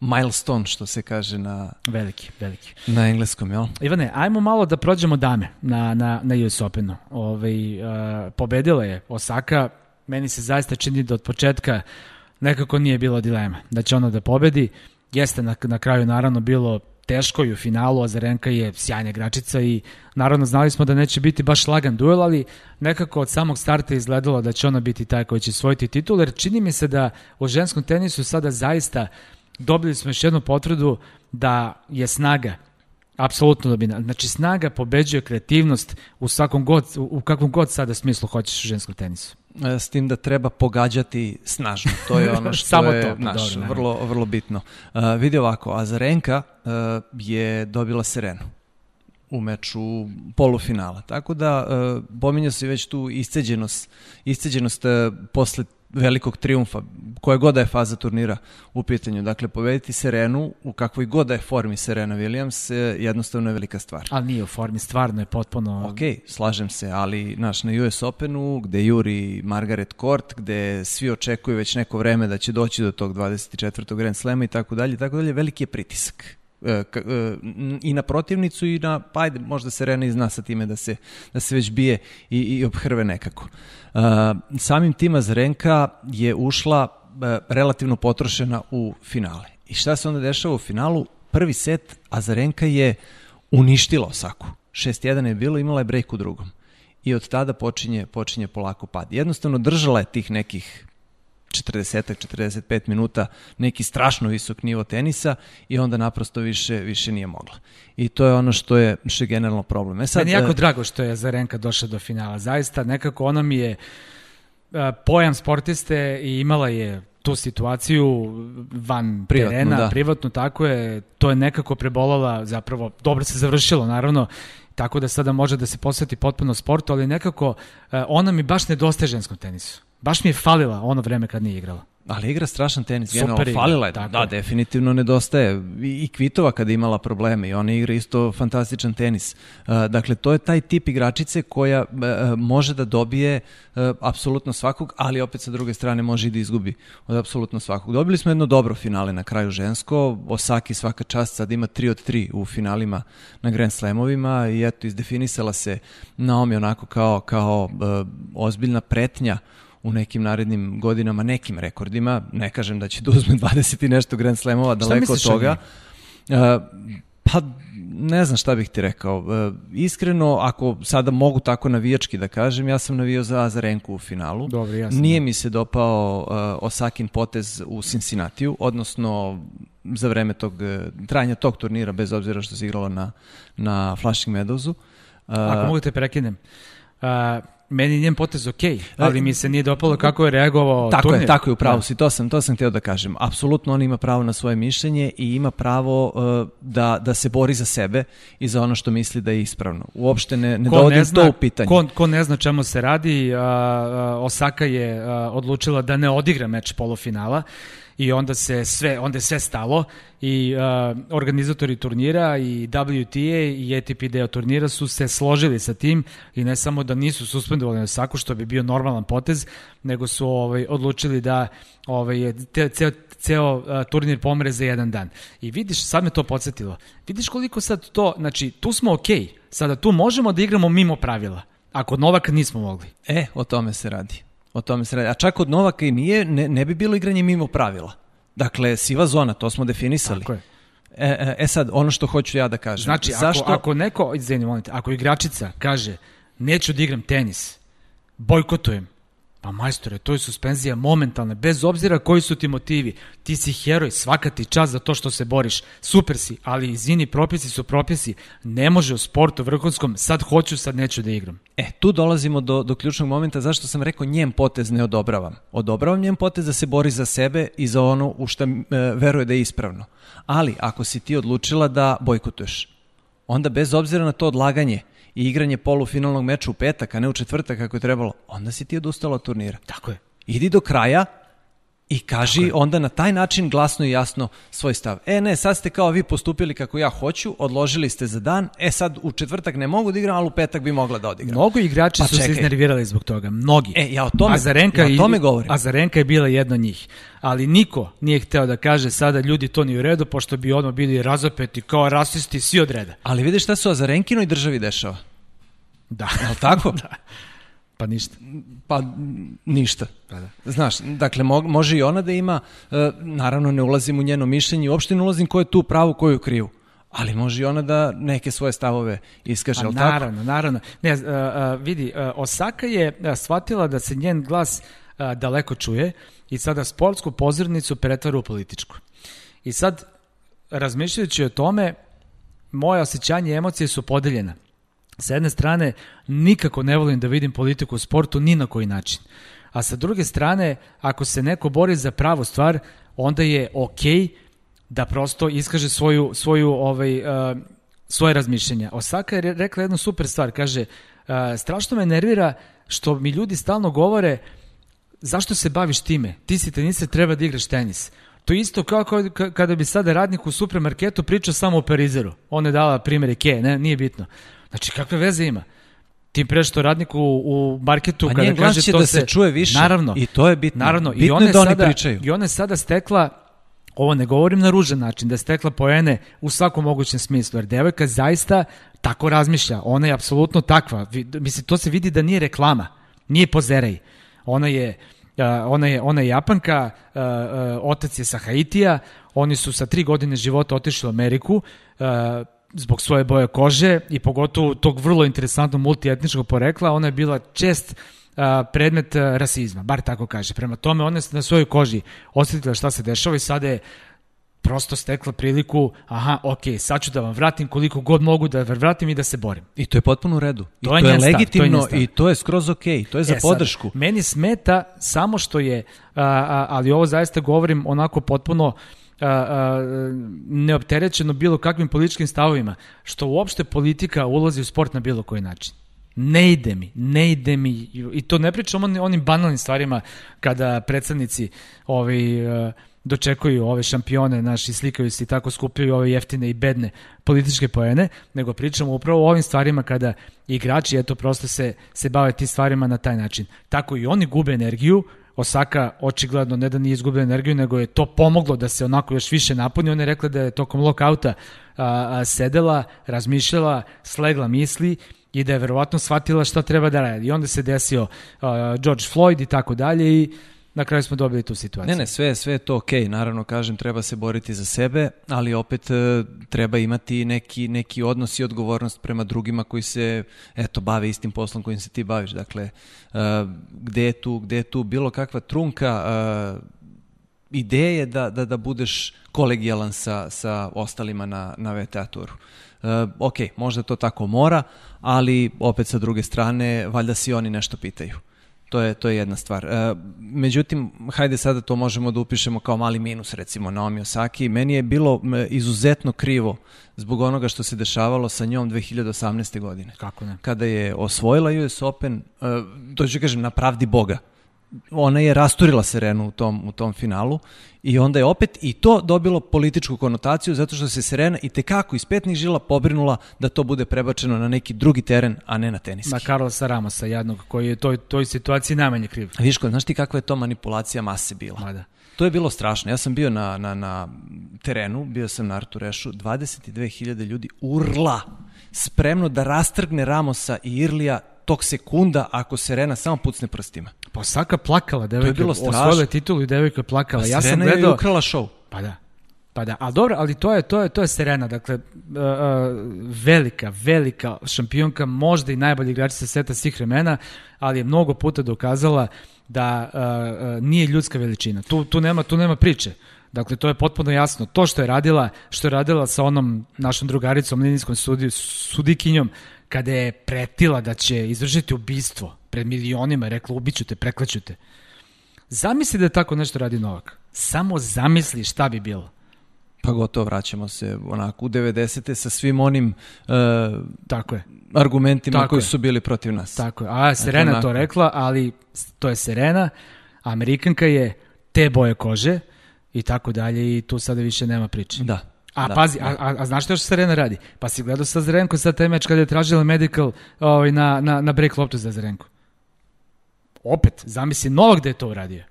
milestone, što se kaže na... Veliki, veliki. Na engleskom, jel? Ivane, ajmo malo da prođemo dame na, na, na US Openu. Ove, uh, pobedila je Osaka, meni se zaista čini da od početka nekako nije bilo dilema da će ona da pobedi. Jeste na, na kraju naravno bilo teško i u finalu, Azarenka je sjajna igračica i naravno znali smo da neće biti baš lagan duel, ali nekako od samog starta izgledalo da će ona biti taj koji će svojiti titul, jer čini mi se da u ženskom tenisu sada zaista dobili smo još jednu potvrdu da je snaga apsolutno dobina. Znači snaga pobeđuje kreativnost u svakom god, u kakvom god sada smislu hoćeš u ženskom tenisu. E, s tim da treba pogađati snažno. To je ono što Samo je to, naš, dobro, vrlo, vrlo bitno. Uh, vidi ovako, Azarenka uh, je dobila Serenu u meču polufinala. Tako da uh, pominja se već tu isceđenost, isceđenost uh, posle velikog triumfa, koje god da je faza turnira u pitanju. Dakle, pobediti Serenu u kakvoj god da je formi Serena Williams jednostavno je velika stvar. Ali nije u formi, stvarno je potpuno... Ok, slažem se, ali naš, na US Openu, gde juri Margaret Court, gde svi očekuju već neko vreme da će doći do tog 24. Grand Slema i tako dalje, tako dalje, veliki je pritisak i na protivnicu i na, pa ajde, možda Serena i zna sa time da se, da se već bije i, i obhrve nekako. Uh, samim tim Azrenka je ušla relativno potrošena u finale. I šta se onda dešava u finalu? Prvi set Azarenka je uništila Osaku. 6-1 je bilo, imala je break u drugom. I od tada počinje, počinje polako pad. Jednostavno držala je tih nekih 40-45 minuta neki strašno visok nivo tenisa i onda naprosto više više nije mogla. I to je ono što je što je generalno problem. E sad, Meni je jako e, drago što je Zarenka došla do finala. Zaista nekako ona mi je e, pojam sportiste i imala je tu situaciju van privatnu, terena, da. privatno tako je, to je nekako prebolala, zapravo dobro se završilo naravno, tako da sada može da se posveti potpuno sportu, ali nekako e, ona mi baš nedostaje ženskom tenisu. Baš mi je falila ono vreme kad nije igrala. Ali igra strašan tenis, Super generalno falila je. Da, definitivno nedostaje. I, Kvitova kada je imala probleme i ona igra isto fantastičan tenis. Uh, dakle, to je taj tip igračice koja uh, može da dobije uh, apsolutno svakog, ali opet sa druge strane može i da izgubi od apsolutno svakog. Dobili smo jedno dobro finale na kraju žensko. Osaki svaka čast sad ima 3 od 3 u finalima na Grand Slamovima i eto, izdefinisala se Naomi onako kao, kao ozbiljna pretnja u nekim narednim godinama nekim rekordima. Ne kažem da će da uzme 20 i nešto Grand Slamova, daleko od toga. Uh, pa ne znam šta bih ti rekao. Uh, iskreno, ako sada mogu tako navijački da kažem, ja sam navio za Azarenku u finalu. Dobro, jasno. Nije mi se dopao uh, Osakin potez u Cincinnatiju, odnosno za vreme tog, uh, trajanja tog turnira, bez obzira što se igralo na, na Flushing Meadowsu. Uh, ako mogu te prekinem, uh, meni njen potez ok, ali mi se nije dopalo kako je reagovao tako turnir. Je, tako je, upravo da. si, to sam, to sam htio da kažem. Apsolutno on ima pravo na svoje mišljenje i ima pravo uh, da, da se bori za sebe i za ono što misli da je ispravno. Uopšte ne, ne dovodi ne zna, to u pitanje. Ko, ko ne zna čemu se radi, uh, uh, Osaka je uh, odlučila da ne odigra meč polufinala i onda se sve onda sve stalo i uh, organizatori turnira i WTA i ATP deo turnira su se složili sa tim i ne samo da nisu suspendovali na Saku što bi bio normalan potez, nego su ovaj odlučili da ovaj te, ceo ceo uh, turnir pomere za jedan dan. I vidiš, sad me to podsjetilo. Vidiš koliko sad to, znači tu smo okej. Okay. Sada tu možemo da igramo mimo pravila. A kod Novaka nismo mogli. E, o tome se radi. O tome se radi. A čak od Novaka i nije, ne, ne bi bilo igranje mimo pravila. Dakle, siva zona, to smo definisali. Tako je. E, e, e sad, ono što hoću ja da kažem. Znači, Zašto? ako, ako neko, izvini, molite, ako igračica kaže neću da igram tenis, bojkotujem, Pa majstore, to je suspenzija momentalna, bez obzira koji su ti motivi. Ti si heroj, svaka ti čast za to što se boriš. Super si, ali izvini, propisi su propisi. Ne može u sportu vrhunskom, sad hoću, sad neću da igram. E, tu dolazimo do, do ključnog momenta zašto sam rekao njen potez ne odobravam. Odobravam njen potez da se bori za sebe i za ono u što e, veruje da je ispravno. Ali, ako si ti odlučila da bojkotuješ, onda bez obzira na to odlaganje, i igranje polufinalnog meča u petak, a ne u četvrtak kako je trebalo, onda si ti odustala od turnira. Tako je. Idi do kraja i kaži onda na taj način glasno i jasno svoj stav. E ne, sad ste kao vi postupili kako ja hoću, odložili ste za dan, e sad u četvrtak ne mogu da igram, ali u petak bi mogla da odigram. Mnogo igrači Pa su se čekaj. iznervirali zbog toga, mnogi. E, ja o tome, Azarenka, ja o tome i- govorim. Azarenka je bila jedna od njih. Ali niko nije hteo da kaže sada ljudi to nije u redu, pošto bi odmah bili razopeti kao rasisti svi od reda. Ali vidiš šta se u Azarenkinoj državi dešava? Da. Jel tako? da. Pa ništa. Pa ništa. Pa da. Znaš, dakle, mo može i ona da ima, e, naravno ne ulazim u njeno mišljenje, uopšte ne ulazim ko je tu pravu, ko je u krivu. Ali može i ona da neke svoje stavove iskaže, Pa jel tako? naravno, naravno. Ne, uh, uh, vidi, uh, Osaka je shvatila da se njen glas uh, daleko čuje i sada sportsku pozornicu pretvara u političku. I sad, razmišljajući o tome, moje osjećanje i emocije su podeljena. Sa jedne strane, nikako ne volim da vidim politiku u sportu ni na koji način. A sa druge strane, ako se neko bori za pravu stvar, onda je okej da prosto iskaže svoju, svoju ovaj, uh, svoje razmišljenja. Osaka je re- rekla jednu super stvar, kaže, uh, strašno me nervira što mi ljudi stalno govore zašto se baviš time? Ti si tenisa, treba da igraš tenis. To isto kao kao ka- kada bi sada radnik u supermarketu pričao samo o Parizeru. Ona je dala primjer Ike, ne, nije bitno. Znači, kakve veze ima? Tim pre što radnik u, marketu A kada njen glas kaže će to da se čuje više. Naravno. I to je bitno. Naravno. Bitno I ona je da oni sada, pričaju. I ona je sada stekla ovo ne govorim na ružan način, da je stekla poene u svakom mogućem smislu, jer devojka zaista tako razmišlja. Ona je apsolutno takva. Mislim, to se vidi da nije reklama, nije pozeraj. Ona je ona je ona je Japanka, otac je sa Haitija, oni su sa tri godine života otišli u Ameriku zbog svoje boje kože i pogotovo tog vrlo interesantnog multietničkog porekla, ona je bila čest uh, predmet uh, rasizma, bar tako kaže. Prema tome, ona je na svojoj koži osetila šta se dešava i sada je prosto stekla priliku, aha, ok, sad ću da vam vratim koliko god mogu da vam vratim i da se borim. I to je potpuno u redu. I To to je je, stav, to je legitimno njen stav. i to je skroz okej. To je za E, sad, podršku. meni smeta samo što je, a, a, ali ovo zaista govorim onako potpuno a, a, neopterećeno bilo kakvim političkim stavovima, što uopšte politika ulazi u sport na bilo koji način. Ne ide mi, ne ide mi, i to ne pričam o onim, onim banalnim stvarima kada predsednici ovaj, a, dočekuju ove šampione naši slikaju se i tako skupljaju ove jeftine i bedne političke poene, nego pričamo upravo o ovim stvarima kada igrači eto prosto se, se bave tim stvarima na taj način. Tako i oni gube energiju, Osaka očigledno ne da nije izgubila energiju, nego je to pomoglo da se onako još više napuni. Ona je rekla da je tokom lokauta a, a, sedela, razmišljala, slegla misli i da je verovatno shvatila šta treba da radi. I onda se desio a, George Floyd i tako dalje i na kraju smo dobili tu situaciju. Ne, ne, sve, sve je to okej, naravno kažem treba se boriti za sebe, ali opet e, treba imati neki, neki odnos i odgovornost prema drugima koji se eto bave istim poslom kojim se ti baviš. Dakle, e, gde je tu, gde je tu bilo kakva trunka e, ideje da, da, da budeš kolegijalan sa, sa ostalima na, na VTA turu. Ok, možda to tako mora, ali opet sa druge strane, valjda si oni nešto pitaju. To je, to je jedna stvar. E, međutim, hajde sada to možemo da upišemo kao mali minus, recimo, Naomi Osaki. Meni je bilo izuzetno krivo zbog onoga što se dešavalo sa njom 2018. godine. Kako ne? Kada je osvojila US Open, e, to ću kažem, na pravdi Boga. Ona je rasturila Serenu u tom, u tom finalu i onda je opet i to dobilo političku konotaciju zato što se Serena i tekako iz petnih žila pobrinula da to bude prebačeno na neki drugi teren, a ne na teniski. Na Carlosa Ramosa, jednog, koji je toj, toj situaciji najmanje kriv. A viš ko, znaš ti kakva je to manipulacija mase bila? Mada. To je bilo strašno. Ja sam bio na, na, na terenu, bio sam na Artu Rešu, 22.000 ljudi urla, spremno da rastrgne Ramosa i Irlija tog sekunda ako Serena samo pucne prstima. Pa Saka plakala, devojka. To je bilo strašno. Osvojila je titulu i devojka je plakala. Pa ja sam Serena je gledao... ukrala show. Pa da. Pa da, ali dobro, ali to je, to je, to je Serena, dakle, uh, uh, velika, velika šampionka, možda i najbolji igrač sa seta svih vremena, ali je mnogo puta dokazala da uh, uh, nije ljudska veličina. Tu, tu, nema, tu nema priče. Dakle, to je potpuno jasno. To što je radila, što je radila sa onom našom drugaricom, linijskom sudi, sudikinjom, kada je pretila da će izvršiti ubistvo pred milionima, rekla ubiću te, preklaću te. Zamisli da tako nešto radi Novak. Samo zamisli šta bi bilo. Pa gotovo, vraćamo se onako u 90. sa svim onim uh, Tako je. argumentima Tako koji je. su bili protiv nas. Tako je. A Serena onako. to rekla, ali to je Serena, Amerikanka je te boje kože i tako dalje i tu sada više nema priče. Da. A da, pazi, da. a, a, znaš što Serena radi? Pa si gledao sa Zarenko sad taj meč kada je tražila medical ovaj, na, na, na break loptu za Zarenko. Opet, zamisli Novak da je to uradio.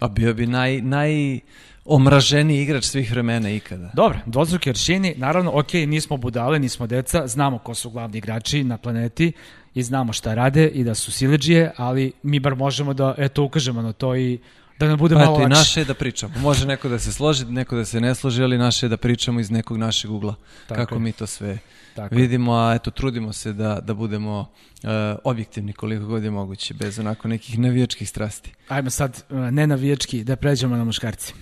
A bio bi naj, naj omraženiji igrač svih vremena ikada. Dobro, dvostruki aršini, naravno, ok, nismo budale, nismo deca, znamo ko su glavni igrači na planeti i znamo šta rade i da su sileđije, ali mi bar možemo da, eto, ukažemo na to i da nam bude Pa malo lakše. naše je da pričamo. Može neko da se složi, neko da se ne složi, ali naše je da pričamo iz nekog našeg ugla. Tako kako je. mi to sve Tako vidimo, a eto, trudimo se da, da budemo uh, objektivni koliko god je moguće, bez onako nekih navijačkih strasti. Ajmo sad, uh, ne navijački, da pređemo na muškarci.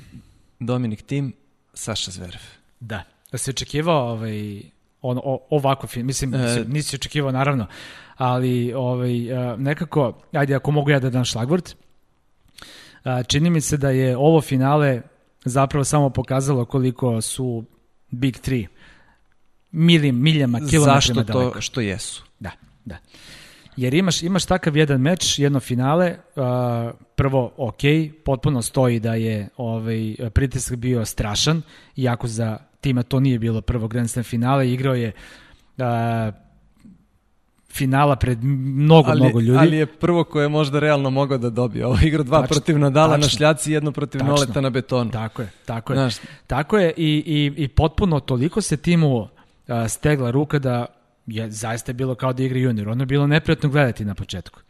Dominik Tim, Saša Zverev. Da. Da se očekivao ovaj, on, o, ovako film, mislim, E. e... nisi očekivao naravno, ali ovaj, uh, nekako, ajde ako mogu ja da dam šlagvort, čini mi se da je ovo finale zapravo samo pokazalo koliko su Big Three milim, miljama, kilometrima Zašto daleko. to što jesu? Da, da. Jer imaš, imaš takav jedan meč, jedno finale, uh, prvo ok, potpuno stoji da je ovaj, pritisak bio strašan, iako za tima to nije bilo prvo Grand Slam finale, igrao je uh, finala pred mnogo, ali, mnogo ljudi. Ali je prvo koje je možda realno mogao da dobije. Ovo igra dva Tačno, protiv Nadala na tačno. šljaci i jedno protiv Tačno. Noleta na betonu. Tako je, tako je. Znaš, Tako je i, i, i potpuno toliko se timu a, stegla ruka da je zaista bilo kao da igra junior. Ono je bilo neprijatno gledati na početku.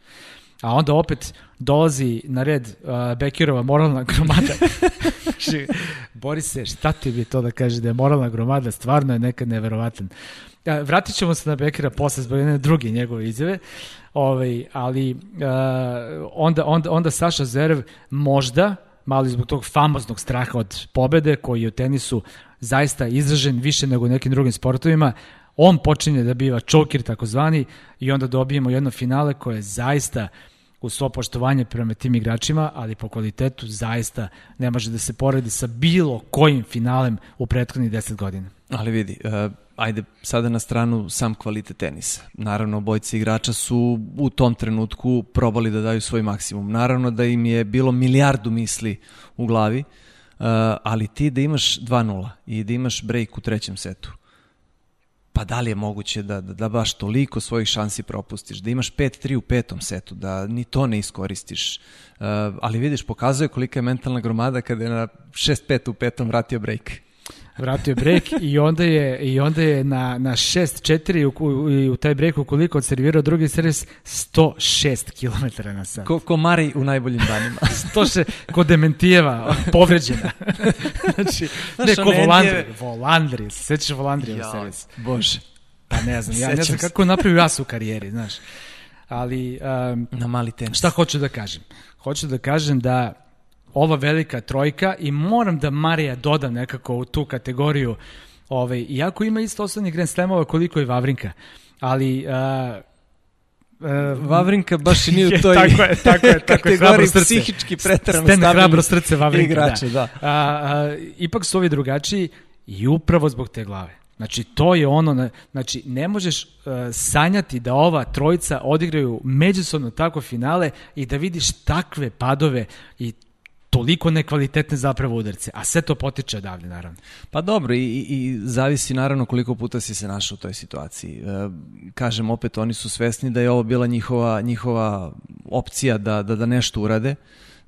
A onda opet dolazi na red uh, Bekirova moralna gromada. Znači, Borise, šta ti bi to da kaže da je moralna gromada? Stvarno je nekad neverovatan. A, vratit ćemo se na Bekira posle zbog jedne druge njegove izjave. Ovaj, ali uh, onda, onda, onda Saša Zverev možda, malo zbog tog famoznog straha od pobede, koji je u tenisu zaista izražen više nego u nekim drugim sportovima, on počinje da biva čokir takozvani i onda dobijemo jedno finale koje je zaista u svo poštovanje prema tim igračima, ali po kvalitetu zaista ne može da se poredi sa bilo kojim finalem u prethodnih 10 godina. Ali vidi, uh, ajde sada na stranu sam kvalitet tenisa. Naravno, bojci igrača su u tom trenutku probali da daju svoj maksimum. Naravno da im je bilo milijardu misli u glavi, uh, ali ti da imaš 2-0 i da imaš break u trećem setu, pa da li je moguće da, da, da baš toliko svojih šansi propustiš, da imaš 5-3 u petom setu, da ni to ne iskoristiš. Uh, ali vidiš, pokazuje kolika je mentalna gromada kada je na 6-5 u petom vratio break. Vratio je break i onda je, i onda je na, na 6-4 u, u, u taj break ukoliko odservirao drugi servis 106 km na sat. Ko, ko Mari u najboljim danima. 106, ko Dementijeva, povređena. znači, ne, ko Volandri. Volandri, se sećaš Volandri u servis? Bože. Pa ne znam, ja ne znam kako napravio jas u karijeri, znaš. Ali, um, Na mali tenis. šta hoću da kažem? Hoću da kažem da ova velika trojka i moram da Marija dodam nekako u tu kategoriju ovaj, iako ima isto osnovnih Grand Slamova koliko i Vavrinka, ali uh, uh, Vavrinka baš i nije u toj tako je, tako je, tako je, kategoriji srce. psihički preterano Sten stabilnih hrabro srce Vavrinka, igrača, da. da. A, a, ipak su ovi drugačiji i upravo zbog te glave. Znači, to je ono, znači, ne možeš uh, sanjati da ova trojica odigraju međusobno tako finale i da vidiš takve padove i toliko nekvalitetne zapravo udarce, a sve to potiče odavde, naravno. Pa dobro, i, i zavisi naravno koliko puta si se našao u toj situaciji. E, kažem, opet, oni su svesni da je ovo bila njihova, njihova opcija da, da, da nešto urade,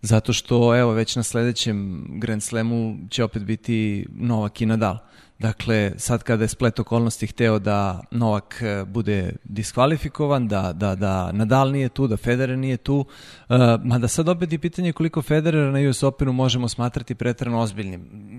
zato što, evo, već na sledećem Grand Slamu će opet biti Novak i Nadal. Dakle, sad kada je splet okolnosti hteo da Novak e, bude diskvalifikovan, da, da, da Nadal nije tu, da Federer nije tu, uh, mada sad opet je pitanje koliko Federera na US Openu možemo smatrati pretrano ozbiljnim.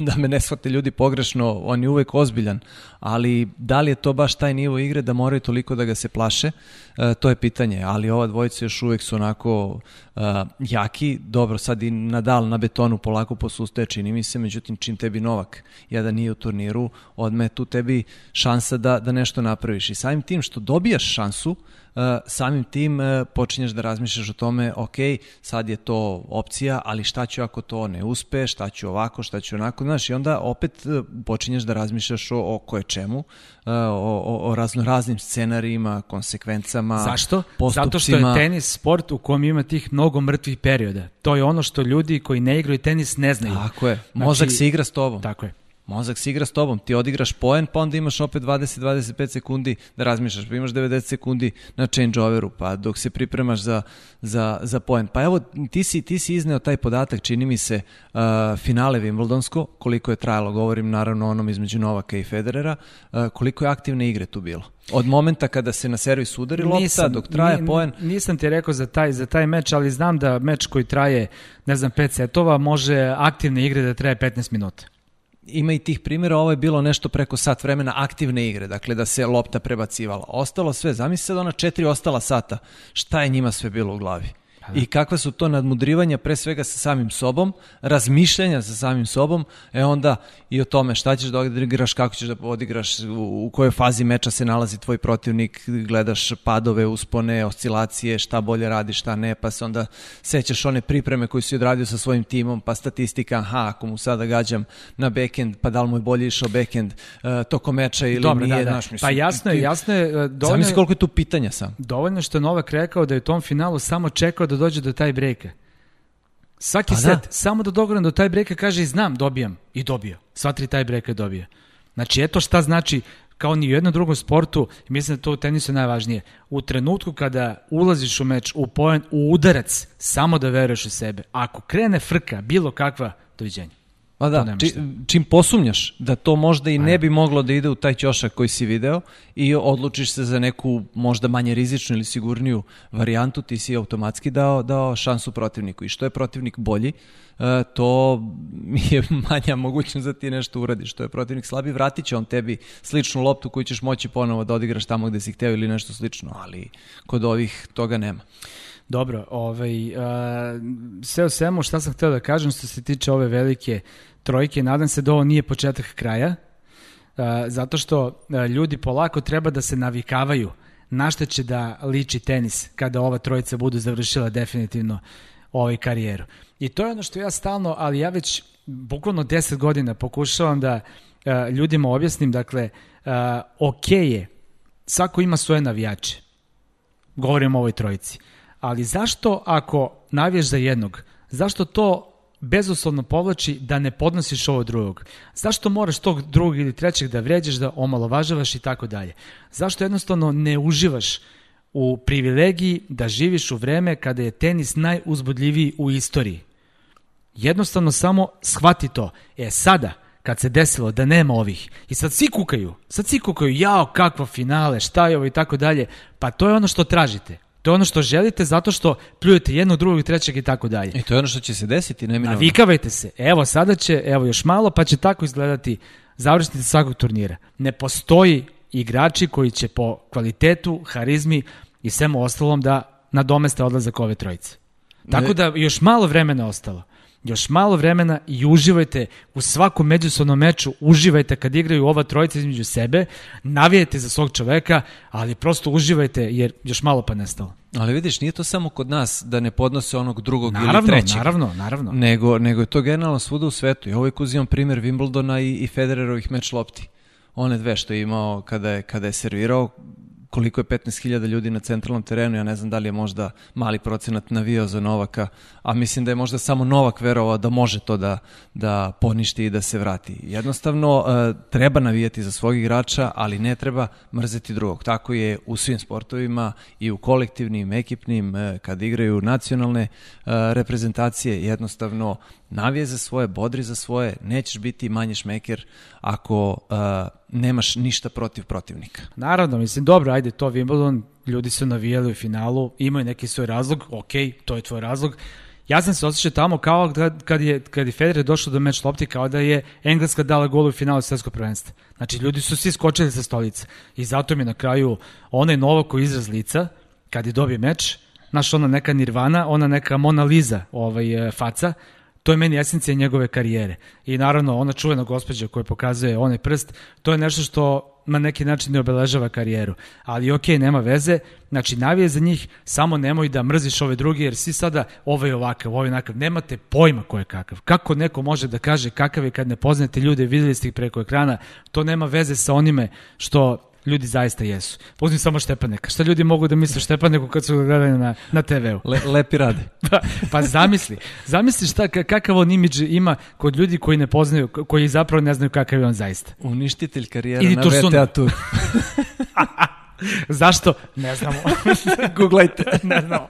Da me ne shvate ljudi pogrešno, on je uvek ozbiljan, ali da li je to baš taj nivo igre da moraju toliko da ga se plaše, uh, to je pitanje, ali ova dvojica još uvek su onako uh, jaki, dobro, sad i Nadal na betonu polako posustaje, čini mi se, međutim čim tebi Novak jedan nije u turniru, odme tu tebi šansa da, da nešto napraviš. I samim tim što dobijaš šansu, uh, samim tim uh, počinješ da razmišljaš o tome, ok, sad je to opcija, ali šta ću ako to ne uspe, šta ću ovako, šta ću onako, znaš, i onda opet uh, počinješ da razmišljaš o, o koje čemu, o, o, o razno raznim scenarijima, konsekvencama, Zašto? Postupcima. Zato što je tenis sport u kom ima tih mnogo mrtvih perioda. To je ono što ljudi koji ne igraju tenis ne znaju. Tako je. Mozak znači, se igra s tobom. Tako je. Mozak se igra s tobom, ti odigraš poen, pa onda imaš opet 20-25 sekundi da razmišljaš, pa imaš 90 sekundi na changeoveru, pa dok se pripremaš za, za, za poen. Pa evo, ti si, ti si izneo taj podatak, čini mi se, uh, finale Wimbledonsko, koliko je trajalo, govorim naravno onom između Novaka i Federera, uh, koliko je aktivne igre tu bilo? Od momenta kada se na servis udari lopta nisam, dok traje poen. Nisam ti rekao za taj, za taj meč, ali znam da meč koji traje, ne znam, 5 setova, može aktivne igre da traje 15 minuta ima i tih primjera, ovo je bilo nešto preko sat vremena aktivne igre, dakle da se lopta prebacivala. Ostalo sve, zamisli sad ona četiri ostala sata, šta je njima sve bilo u glavi? I kakva su to nadmudrivanja pre svega sa samim sobom, razmišljanja sa samim sobom, e onda i o tome šta ćeš da odigraš, kako ćeš da odigraš, u, kojoj fazi meča se nalazi tvoj protivnik, gledaš padove, uspone, oscilacije, šta bolje radi, šta ne, pa se onda sećaš one pripreme koje si odradio sa svojim timom, pa statistika, aha, ako mu sada gađam na backend, pa da li mu je bolje išao backend uh, toko meča ili Dobro, nije, da, da. Znaš, mislim, pa jasno je, jasno je. Uh, dovoljno, Zamisli koliko je tu pitanja sam. Dovoljno što je Novak rekao da je u tom finalu samo čekao da dođe do taj brejka. Svaki pa set, da. samo da dogovoram do taj brejka kaže i znam, dobijam. I dobio. Sva tri taj brejka dobija. Znači, eto šta znači kao ni u jednom drugom sportu, mislim da to u tenisu je najvažnije, u trenutku kada ulaziš u meč, u poen, u udarac, samo da veruješ u sebe. Ako krene frka, bilo kakva, doviđenja. Pa da, či, čim posumnjaš da to možda i ne bi moglo da ide u taj ćošak koji si video i odlučiš se za neku možda manje rizičnu ili sigurniju varijantu, ti si automatski dao, dao šansu protivniku. I što je protivnik bolji, e, to je manja mogućnost da ti nešto uradiš. Što je protivnik slabi, vratit će on tebi sličnu loptu koju ćeš moći ponovo da odigraš tamo gde si hteo ili nešto slično, ali kod ovih toga nema. Dobro, ovaj, uh, sve o svemu šta sam hteo da kažem što se tiče ove velike trojke, nadam se da ovo nije početak kraja, uh, zato što uh, ljudi polako treba da se navikavaju na šta će da liči tenis kada ova trojica budu završila definitivno ovaj karijeru. I to je ono što ja stalno, ali ja već bukvalno 10 godina pokušavam da uh, ljudima objasnim, dakle, uh, ok je, svako ima svoje navijače. Govorim o ovoj trojici. Ali zašto ako navijaš za jednog, zašto to bezuslovno povlači da ne podnosiš ovo drugog? Zašto moraš tog drugog ili trećeg da vređaš, da omalovažavaš i tako dalje? Zašto jednostavno ne uživaš u privilegiji da živiš u vreme kada je tenis najuzbudljiviji u istoriji? Jednostavno samo shvati to. E sada, kad se desilo da nema ovih, i sad svi kukaju, sad svi kukaju, jao, kakvo finale, šta je ovo i tako dalje, pa to je ono što tražite. To je ono što želite zato što pljujete jednog, drugog, trećeg i tako dalje. I to je ono što će se desiti, neminovno. Navikavajte se. Evo, sada će, evo još malo, pa će tako izgledati završnici svakog turnira. Ne postoji igrači koji će po kvalitetu, harizmi i svemu ostalom da nadomeste odlazak ove trojice. Tako da još malo vremena ostalo još malo vremena i uživajte u svakom međusobnom meču, uživajte kad igraju ova trojica između sebe, navijajte za svog čoveka, ali prosto uživajte jer još malo pa nestalo. Ali vidiš, nije to samo kod nas da ne podnose onog drugog naravno, ili trećeg. Naravno, naravno. Nego, nego je to generalno svuda u svetu. Ja uvijek uzimam primjer Wimbledona i, i Federerovih meč lopti. one dve što je imao kada je, kada je servirao, koliko je 15.000 ljudi na centralnom terenu, ja ne znam da li je možda mali procenat navio za Novaka, a mislim da je možda samo Novak verovao da može to da, da poništi i da se vrati. Jednostavno, e, treba navijati za svog igrača, ali ne treba mrzeti drugog. Tako je u svim sportovima i u kolektivnim, ekipnim, e, kad igraju nacionalne e, reprezentacije, jednostavno navije za svoje, bodri za svoje, nećeš biti manje šmeker ako uh, nemaš ništa protiv protivnika. Naravno, mislim, dobro, ajde, to Wimbledon, ljudi su navijali u finalu, imaju neki svoj razlog, ok, to je tvoj razlog, Ja sam se osjećao tamo kao kad je, kad je Federer došao do meč lopti, kao da je Engleska dala gol u finalu svetskog prvenstva. Znači, ljudi su svi skočili sa stolice. I zato mi na kraju onaj Novako izraz lica, kad je dobio meč, znaš, ona neka nirvana, ona neka Mona Lisa ovaj, faca, to je meni esencija njegove karijere. I naravno, ona čuvena gospođa koja pokazuje onaj prst, to je nešto što na neki način ne obeležava karijeru. Ali ok, nema veze, znači navije za njih, samo nemoj da mrziš ove druge, jer svi sada ovaj ovakav, ovaj onakav, nemate pojma ko je kakav. Kako neko može da kaže kakav je kad ne poznate ljude, videli ste ih preko ekrana, to nema veze sa onime što ljudi zaista jesu. Uzmi samo Štepaneka. Šta ljudi mogu da misle Štepaneku kad su ga gledali na, na TV-u? Le, lepi rade. pa, pa zamisli. Zamisli šta, kakav on imidž ima kod ljudi koji ne poznaju, koji zapravo ne znaju kakav je on zaista. Uništitelj karijera Ili na VTA Tour. Zašto? Ne znamo. Googlajte. ne znamo.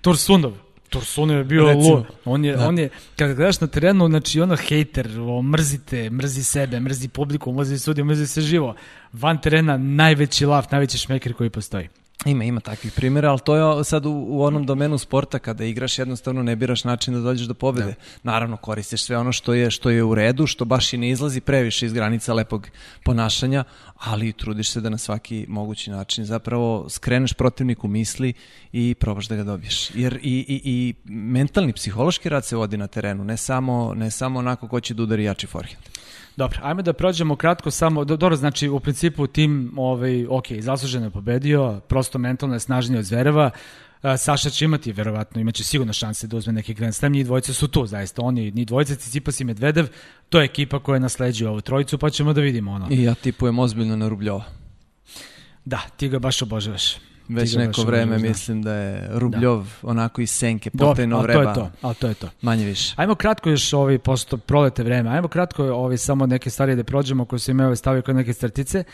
Tursunov. Tursunov je bio lud. On je, da. on je, kada gledaš na terenu, znači ono hejter, mrzite, mrzi sebe, mrzi publiku, mrzi sudiju, mrzi se živo. Van terena najveći lav, najveći šmeker koji postoji. Ima, ima takvih primjera, ali to je sad u, u onom domenu sporta kada igraš jednostavno ne biraš način da dođeš do pobede. Da. Naravno koristiš sve ono što je što je u redu, što baš i ne izlazi previše iz granica lepog ponašanja, ali trudiš se da na svaki mogući način zapravo skreneš protivniku misli i probaš da ga dobiješ. Jer i, i, i mentalni, psihološki rad se vodi na terenu, ne samo, ne samo onako ko će da udari jači forehand. Dobro, ajme da prođemo kratko samo, dobro, znači u principu tim, ovaj, ok, zasluženo je pobedio, prosto mentalno je snažniji od Zvereva, Saša će imati, verovatno, imaće sigurno šanse da uzme neki Grand Slam, njih dvojice su tu, zaista, oni, ni dvojice, Cicipas i Medvedev, to je ekipa koja nasleđuje ovu trojicu, pa ćemo da vidimo ono. I ja tipujem ozbiljno na Rubljova. Da, ti ga baš obožavaš. Već neko vreme mislim da je Rubljov da. onako iz senke potajno vreba. to je to, ali to je to. Manje više. Ajmo kratko još ovi, posto prolete vreme, ajmo kratko ovi samo neke stvari da prođemo koje su imali stavio kod neke strtice.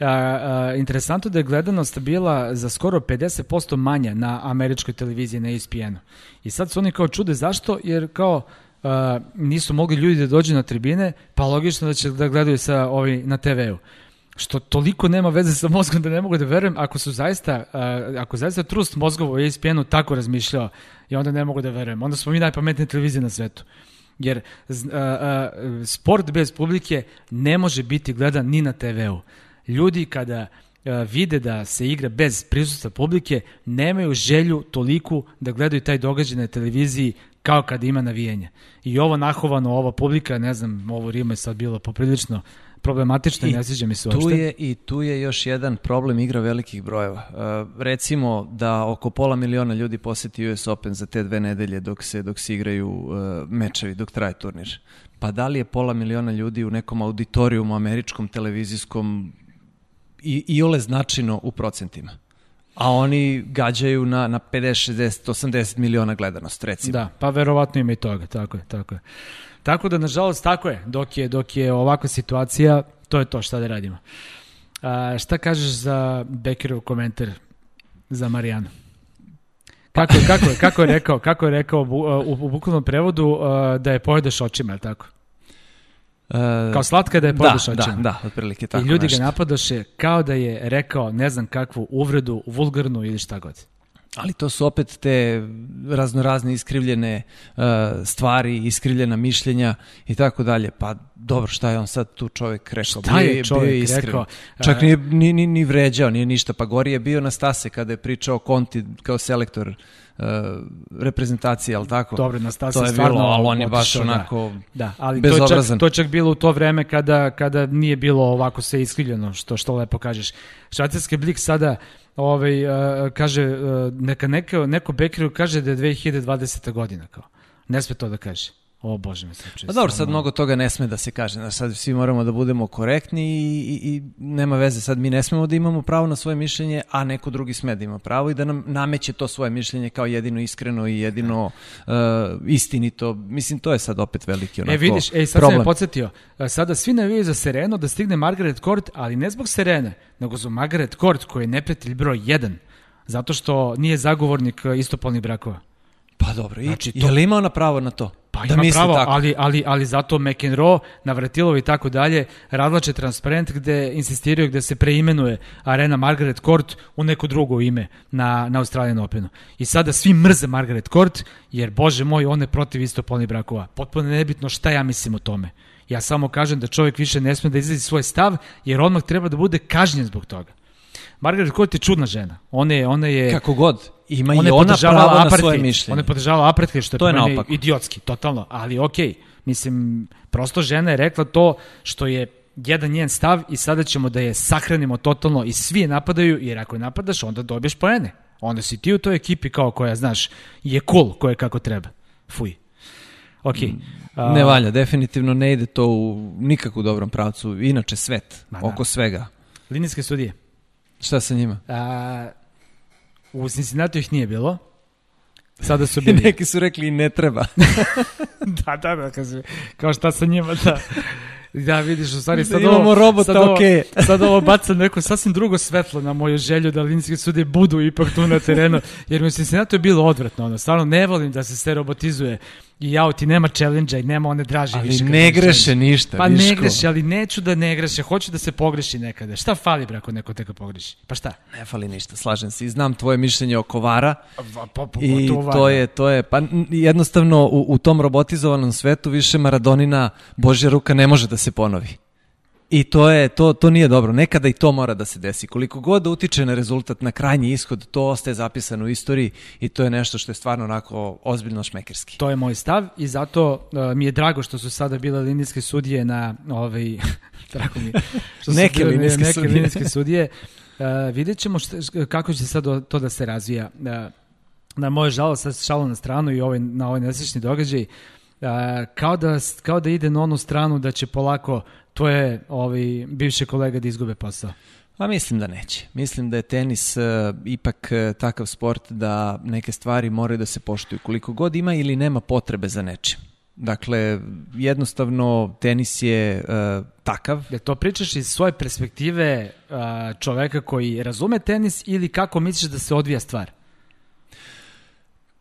A, a, interesantno da je gledanost bila za skoro 50% manja na američkoj televiziji na ESPN-u. I sad su oni kao čude zašto, jer kao Uh, nisu mogli ljudi da dođu na tribine, pa logično da će da gledaju sa ovi na TV-u što toliko nema veze sa mozgom da ne mogu da verujem ako su zaista, uh, ako zaista trust mozgova u ESPN-u tako razmišljao i onda ne mogu da verujem. Onda smo mi najpametnije televizije na svetu. Jer uh, uh, sport bez publike ne može biti gledan ni na TV-u. Ljudi kada vide da se igra bez prisustva publike, nemaju želju toliku da gledaju taj događaj na televiziji kao kada ima navijanja. I ovo nahovano, ova publika, ne znam, ovo Rima je sad bilo poprilično problematično i ne sviđa mi se uopšte. Tu je, I tu je još jedan problem igra velikih brojeva. Uh, recimo da oko pola miliona ljudi poseti US Open za te dve nedelje dok se, dok se igraju uh, mečevi, dok traje turnir. Pa da li je pola miliona ljudi u nekom auditorijumu američkom, televizijskom i, i ole značajno u procentima? a oni gađaju na, na 50, 60, 80 miliona gledanost, recimo. Da, pa verovatno ima i toga, tako je, tako je. Tako da, nažalost, tako je. Dok je, dok je ovakva situacija, to je to šta da radimo. A, šta kažeš za Bekerov komentar za Marijanu? Kako, kako, kako je rekao, kako je rekao u, u, u bukvalnom prevodu da je pojedeš očima, je tako? Uh, kao slatka da je pojedeš da, očima. Da, da, otprilike tako I ljudi nešto. ga napadoše kao da je rekao ne znam kakvu uvredu, vulgarnu ili šta god. Ali to su opet te raznorazne iskrivljene uh, stvari, iskrivljena mišljenja i tako dalje. Pa dobro, šta je on sad tu čovjek rekao? Šta je čovjek bio rekao? Čak nije ni, ni, ni vređao, nije ništa. Pa gori je bio na stase kada je pričao Conti kao selektor uh, reprezentacije, ali tako? Dobro, na stase to je stvarno, bilo, ali on je baš da. onako da. da ali bezobrazan. To je, čak, to je čak bilo u to vreme kada, kada nije bilo ovako sve iskrivljeno, što, što lepo kažeš. Švajcarski blik sada ovaj, uh, kaže, uh, neka neka, neko Bekeru kaže da je 2020. godina, kao. Ne sme to da kaže. O bože me se Pa dobro, sad mnogo toga ne sme da se kaže. Znaš, sad svi moramo da budemo korektni i, i, i nema veze. Sad mi ne smemo da imamo pravo na svoje mišljenje, a neko drugi sme da ima pravo i da nam nameće to svoje mišljenje kao jedino iskreno i jedino uh, istinito. Mislim, to je sad opet veliki onako E vidiš, ej, sad problem. sam me podsjetio. E, Sada svi navijaju za Sereno da stigne Margaret Court, ali ne zbog Serene, nego za Margaret Court koji je neprijatelj broj 1. Zato što nije zagovornik e, istopolnih brakova. Pa dobro, i, Znači, znači, to- je li ima ona pravo na to? Pa da ima pravo, tako? ali, ali, ali zato McEnroe, Navratilov i tako dalje razlače transparent gde insistiraju gde se preimenuje arena Margaret Court u neko drugo ime na, na Australian Openu. I sada svi mrze Margaret Court jer, bože moj, on je protiv istopolnih brakova. Potpuno nebitno šta ja mislim o tome. Ja samo kažem da čovjek više ne sme da izrazi svoj stav jer odmah treba da bude kažnjen zbog toga. Margaret Court je čudna žena. Ona je, ona je, Kako god, ima ona i ona pravo na apartheid. svoje mišljenje. Ona je podržavala apartheid, što je, To je naopako. idiotski, totalno. Ali okej, mislim, prosto žena je rekla to što je jedan njen stav i sada ćemo da je sahranimo totalno i svi je napadaju, jer ako je napadaš, onda dobiješ poene. Onda si ti u toj ekipi kao koja, znaš, je cool, koja je kako treba. Fuj. Okej. A, Ne valja, definitivno ne ide to u nikakvu dobrom pravcu. Inače svet, Ma da. oko svega. Linijske sudije. Šta sa njima? A, u Cincinnati ih nije bilo. Sada su bili. neki su rekli i ne treba. da, da, da, kao šta sa njima, da. Da, vidiš, u stvari Da sad imamo ovo, robota, sad ovo, sad ovo baca neko sasvim drugo svetlo na moju želju da linijski sudije budu ipak tu na terenu, jer mi u Cincinnati je bilo odvratno, ono, stvarno ne volim da se sve robotizuje i auti, nema challenge i nema one draže Ali više. kad ne greše ništa, Pa ne Viško. greše, ali neću da ne greše, hoću da se pogreši nekada. Šta fali, bre, ako neko teka pogreši? Pa šta? Ne fali ništa, slažem se. I znam tvoje mišljenje oko Vara. Pa, pa, pa, I to je, to je, pa jednostavno u, u tom robotizovanom svetu više Maradonina Božja ruka ne može da se ponovi. I to je, to, to nije dobro. Nekada i to mora da se desi. Koliko god da utiče na rezultat, na krajnji ishod, to ostaje zapisano u istoriji i to je nešto što je stvarno onako ozbiljno šmekerski. To je moj stav i zato uh, mi je drago što su sada bile linijske sudije na ovaj drago mi što su Neke bile linijske neke sudije. linijske sudije. Uh, vidjet ćemo šta, kako će sad to- to da se razvija. Uh, na moje žalo, sad šalo na stranu i ovaj, na ovaj nesrećni događaj, uh, kao, da, kao da ide na onu stranu da će polako tvoje ovaj, bivše kolega da izgube posao. Pa mislim da neće. Mislim da je tenis uh, ipak uh, takav sport da neke stvari moraju da se poštuju. Koliko god ima ili nema potrebe za nečim. Dakle, jednostavno tenis je uh, takav. Da to pričaš iz svoje perspektive uh, čoveka koji razume tenis ili kako misliš da se odvija stvar?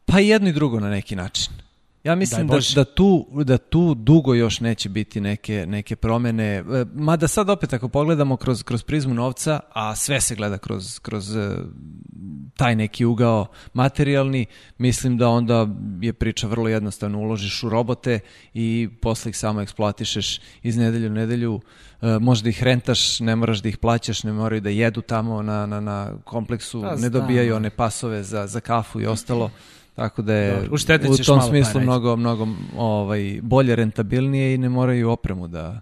Pa jedno i drugo na neki način. Ja mislim da, da, tu, da tu dugo još neće biti neke, neke promene. E, Mada sad opet ako pogledamo kroz, kroz prizmu novca, a sve se gleda kroz, kroz e, taj neki ugao materijalni, mislim da onda je priča vrlo jednostavna. Uložiš u robote i posle ih samo eksploatišeš iz nedelju u nedelju. E, možda ih rentaš, ne moraš da ih plaćaš, ne moraju da jedu tamo na, na, na kompleksu, Pa ne dobijaju da. one pasove za, za kafu i ostalo. Tako da je uštedit u tom malo smislu mnogo, mnogo ovaj, bolje rentabilnije i ne moraju opremu da,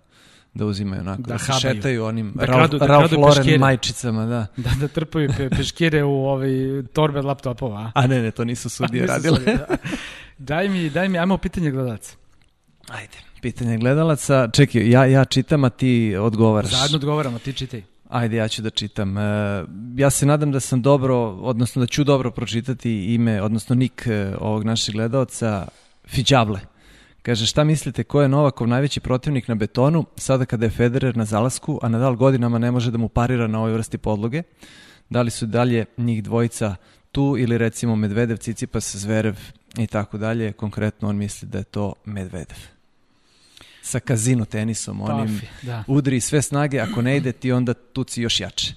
da uzimaju onako, Da da, šetaju onim Da Ralph, kradu- da Ralph Lauren peškire. majčicama, da. Da, da trpaju pe, peškire u ovaj torbe laptopova. a? A ne, ne, to nisu sudije Nisu radile. sudije, da. daj mi, daj mi, ajmo pitanje gledalaca. Ajde, pitanje gledalaca. Čekaj, ja, ja čitam, a ti odgovaraš. Zajedno odgovaramo, ti čitaj. Ajde, ja ću da čitam. E, ja se nadam da sam dobro, odnosno da ću dobro pročitati ime, odnosno nik e, ovog našeg gledalca, Fiđable. Kaže, šta mislite, ko je Novakov najveći protivnik na betonu, sada kada je Federer na zalasku, a Nadal godinama ne može da mu parira na ovoj vrsti podloge? Da li su dalje njih dvojica tu ili recimo Medvedev, Cicipas, Zverev i tako dalje? Konkretno on misli da je to Medvedev. Sa kazino tenisom, onim da. udri sve snage, ako ne ide ti onda tuci još jače.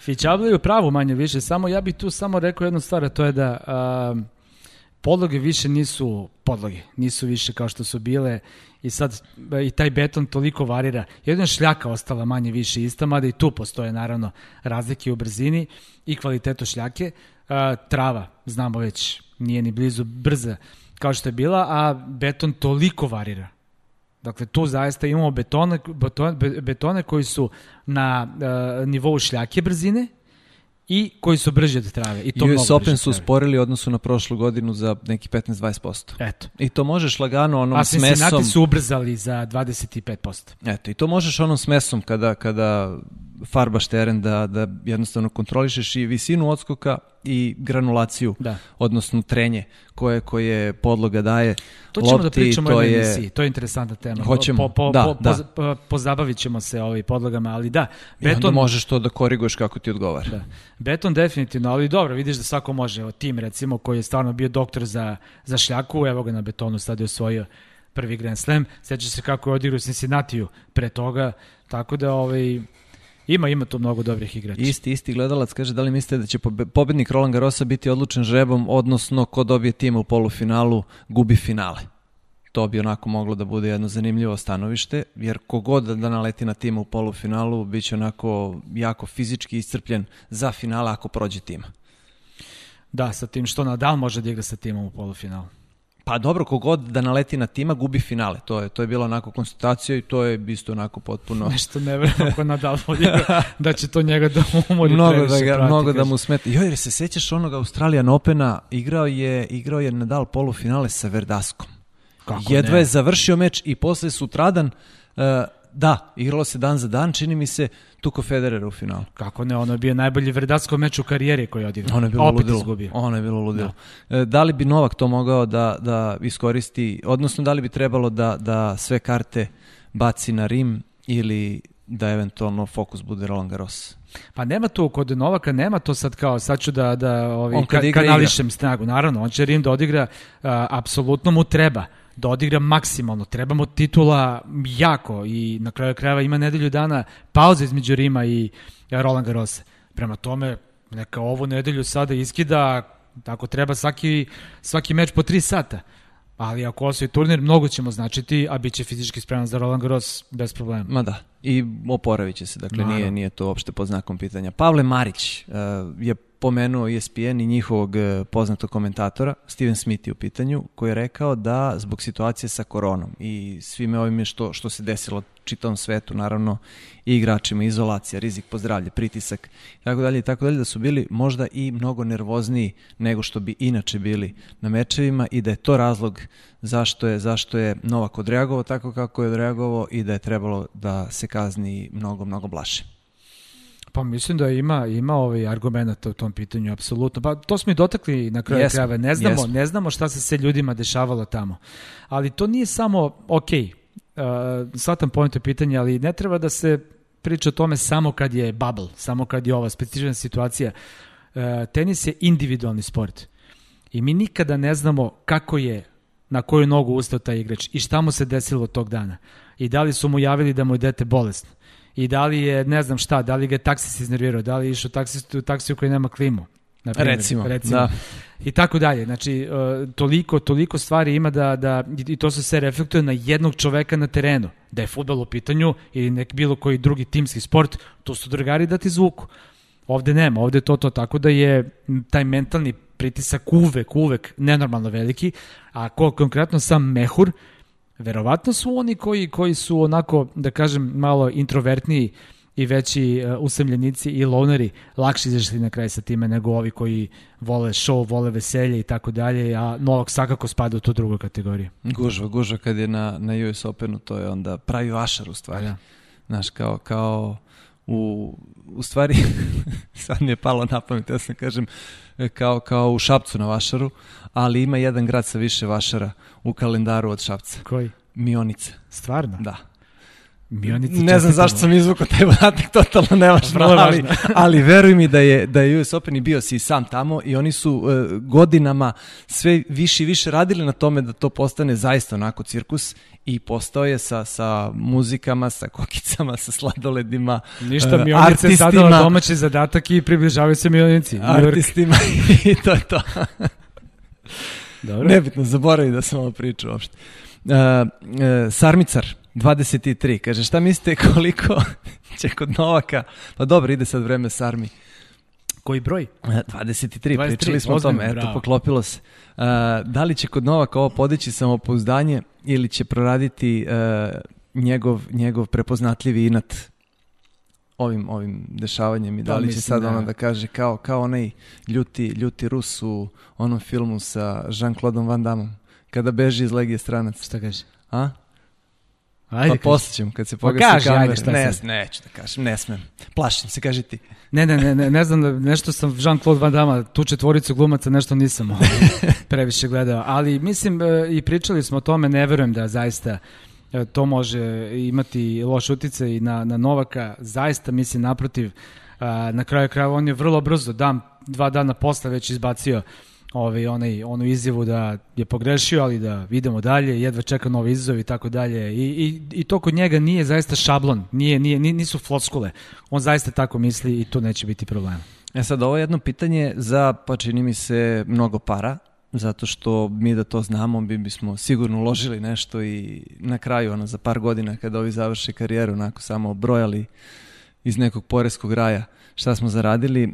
Fićable je u pravu manje više, samo ja bih tu samo rekao jednu stvar, a to je da a, podloge više nisu podloge, nisu više kao što su bile i sad e, i taj beton toliko varira. Jedina šljaka ostala manje više ista, mada i tu postoje naravno razlike u brzini i kvalitetu šljake. A, trava, znamo već, nije ni blizu brza kao što je bila, a beton toliko varira. Dakle, tu zaista imamo betone, betone, be- betone koji su na uh, nivou šljake brzine i koji su brži od trave. I to US Open su sporili odnosu na prošlu godinu za neki 15-20%. Eto. I to možeš lagano onom A Cincinnati smesom... su ubrzali za 25%. Eto, i to možeš onom smesom kada, kada farbaš teren da, da jednostavno kontrolišeš i visinu odskoka i granulaciju, Da. odnosno trenje koje, koje podloga daje To ćemo da lopti, pričamo to je- emisiji, to je interesantna tema. Hoćemo, po, po, da, po, da. po- pozabavit ćemo se ovaj podlogama, ali da, I onda beton, možeš to da koriguješ kako ti odgovara. Da. Beton definitivno, ali dobro, vidiš da svako može. Evo, tim recimo koji je stvarno bio doktor za, za šljaku, evo ga na betonu sad je osvojio prvi Grand Slam. Sjeća se kako je odigrao Cincinnatiju pre toga, tako da ovaj, ima, ima tu mnogo dobrih igrača. Isti, isti gledalac kaže da li mislite da će pobe- pobednik Roland Garrosa biti odlučen žrebom, odnosno ko dobije tim u polufinalu, gubi finale. To bi onako moglo da bude jedno zanimljivo stanovište, jer kogod da naleti na tima u polufinalu, bit će onako jako fizički iscrpljen za finale ako prođe tima. Da, sa tim što Nadal može da igra sa timom u polufinalu. Pa dobro, kogod da naleti na tima, gubi finale. To je, to je bila onako konstatacija i to je isto onako potpuno... Nešto ne verujem ako Nadal odigra, da će to njega da umori mnogo da, ga, mnogo da mu smeta. Joj, jer se sećaš onog Australijan Opena, igrao je, igrao je Nadal polufinale sa Verdaskom. Kako Jedva ne? je završio meč i posle sutradan, uh, da, igralo se dan za dan, čini mi se, tuko Federer u finalu. Kako ne, ono je bio najbolji verdatsko meč u karijeri koji je odigrao. Ono je bilo Opet ludilo. izgubio. Ono je bilo ludilo. Da. da li bi Novak to mogao da, da iskoristi, odnosno da li bi trebalo da, da sve karte baci na Rim ili da eventualno fokus bude Roland Garros? Pa nema tu, kod Novaka nema to sad kao, sad ću da, da ovi, On kad ka, igra, kanališem snagu. Naravno, on će Rim da odigra, a, apsolutno mu treba da odigra maksimalno. Treba mu titula jako i na kraju krajeva ima nedelju dana pauze između Rima i Roland Garrosa. Prema tome, neka ovu nedelju sada iskida, tako treba svaki, svaki meč po tri sata. Ali ako osvoji turnir, mnogo ćemo značiti, a bit će fizički spreman za Roland Garros bez problema. Ma da, i oporavit će se, dakle nije, Naravno. nije to uopšte pod znakom pitanja. Pavle Marić uh, je pomenuo ESPN i njihovog uh, poznatog komentatora, Steven Smith je u pitanju, koji je rekao da zbog situacije sa koronom i svime ovime što, što se desilo čitavom svetu, naravno i igračima, izolacija, rizik po zdravlje, pritisak i tako dalje i tako dalje, da su bili možda i mnogo nervozniji nego što bi inače bili na mečevima i da je to razlog zašto je, zašto je Novak odreagovao tako kako je odreagovao i da je trebalo da se kazni mnogo, mnogo blaše. Pa mislim da ima ima ovaj argumenata u tom pitanju apsolutno. Pa to smo i dotakli na kraju Jesmo, krajeva. Ne znamo, jesmo. ne znamo šta se sve ljudima dešavalo tamo. Ali to nije samo ok. Uh, shvatam point u pitanje, ali ne treba da se priča o tome samo kad je bubble, samo kad je ova specifična situacija. Uh, tenis je individualni sport. I mi nikada ne znamo kako je na koju nogu ustao taj igrač i šta mu se desilo tog dana. I da li su mu javili da mu je dete bolesno. I da li je, ne znam šta, da li ga je taksist iznervirao, da li je išao taksist u taksiju koji nema klimu. Na primjer, Recimo, recimo. da. I tako dalje. Znači, uh, toliko, toliko stvari ima da, da, i to se sve reflektuje na jednog čoveka na terenu. Da je futbol u pitanju ili nek bilo koji drugi timski sport, to su drugari da ti zvuku. Ovde nema, ovde je to to, tako da je taj mentalni pritisak uvek, uvek nenormalno veliki, a ko konkretno sam Mehur, verovatno su oni koji, koji su onako, da kažem, malo introvertniji i veći uh, usamljenici i loneri lakše izašli na kraj sa time nego ovi koji vole show, vole veselje i tako dalje, a Novak svakako spada u tu drugu kategoriju. Gužva, gužva kad je na, na US Openu, to je onda pravi vašar u stvari. Da. Znaš, kao, kao u, u stvari, sad mi je palo na pamet, ja sam kažem, kao, kao u Šapcu na Vašaru, ali ima jedan grad sa više Vašara u kalendaru od Šapca. Koji? Mionica, Stvarno? da. Mionici Ne znam zašto sam izvukao taj podatak, totalno nevažno, ali, ali veruj mi da je, da je US Open i bio si sam tamo i oni su uh, godinama sve više i više radili na tome da to postane zaista onako cirkus i postao je sa, sa muzikama, sa kokicama, sa sladoledima, Ništa, e, Mionice je zadala artistima, domaći zadatak i približavaju se Mionici. Artistima i to je to. Dobro. Nebitno, zaboravi da sam ovo pričao uopšte. Uh, uh, Sarmicar, 23, kaže šta mislite koliko će kod Novaka, pa dobro ide sad vreme Sarmi, Koji broj? Uh, 23, 23, pričali smo o tome, eto bravo. poklopilo se. Uh, da li će kod Novaka ovo podići samopouzdanje ili će proraditi uh, njegov, njegov prepoznatljivi inat ovim ovim dešavanjem i da Pa li će mislim sad da- ono da kaže kao kao onaj ljuti ljuti Rus u onom filmu sa Jean-Claude Van Damme kada beži iz legije stranac. Šta kaže? A? Ajde, pa kaži. posle ćemo kad se Pa pogasi kaži, kamera. ajde, šta ne, sad? neću da kažem, ne smem. Plašim se, kaži ti. Ne, ne, ne, ne, ne znam da nešto sam Jean-Claude Van Damme, tu četvoricu glumaca nešto nisam ovaj, previše gledao, ali mislim e, i pričali smo o tome, ne verujem da zaista to može imati loš utice i na, na Novaka, zaista mislim naprotiv, a, na kraju krajeva on je vrlo brzo, dan, dva dana posle već izbacio ovaj, onaj, onu izjavu da je pogrešio, ali da idemo dalje, jedva čeka novi izazov i tako dalje. I, i, I to kod njega nije zaista šablon, nije, nije, ni- nisu floskule. On zaista tako misli i tu neće biti problema. E sad, ovo je jedno pitanje za, pa čini mi se, mnogo para, zato što mi da to znamo, bi bismo sigurno uložili nešto i na kraju, ono, za par godina, kada ovi završe karijeru, onako samo brojali iz nekog poreskog raja šta smo zaradili. E,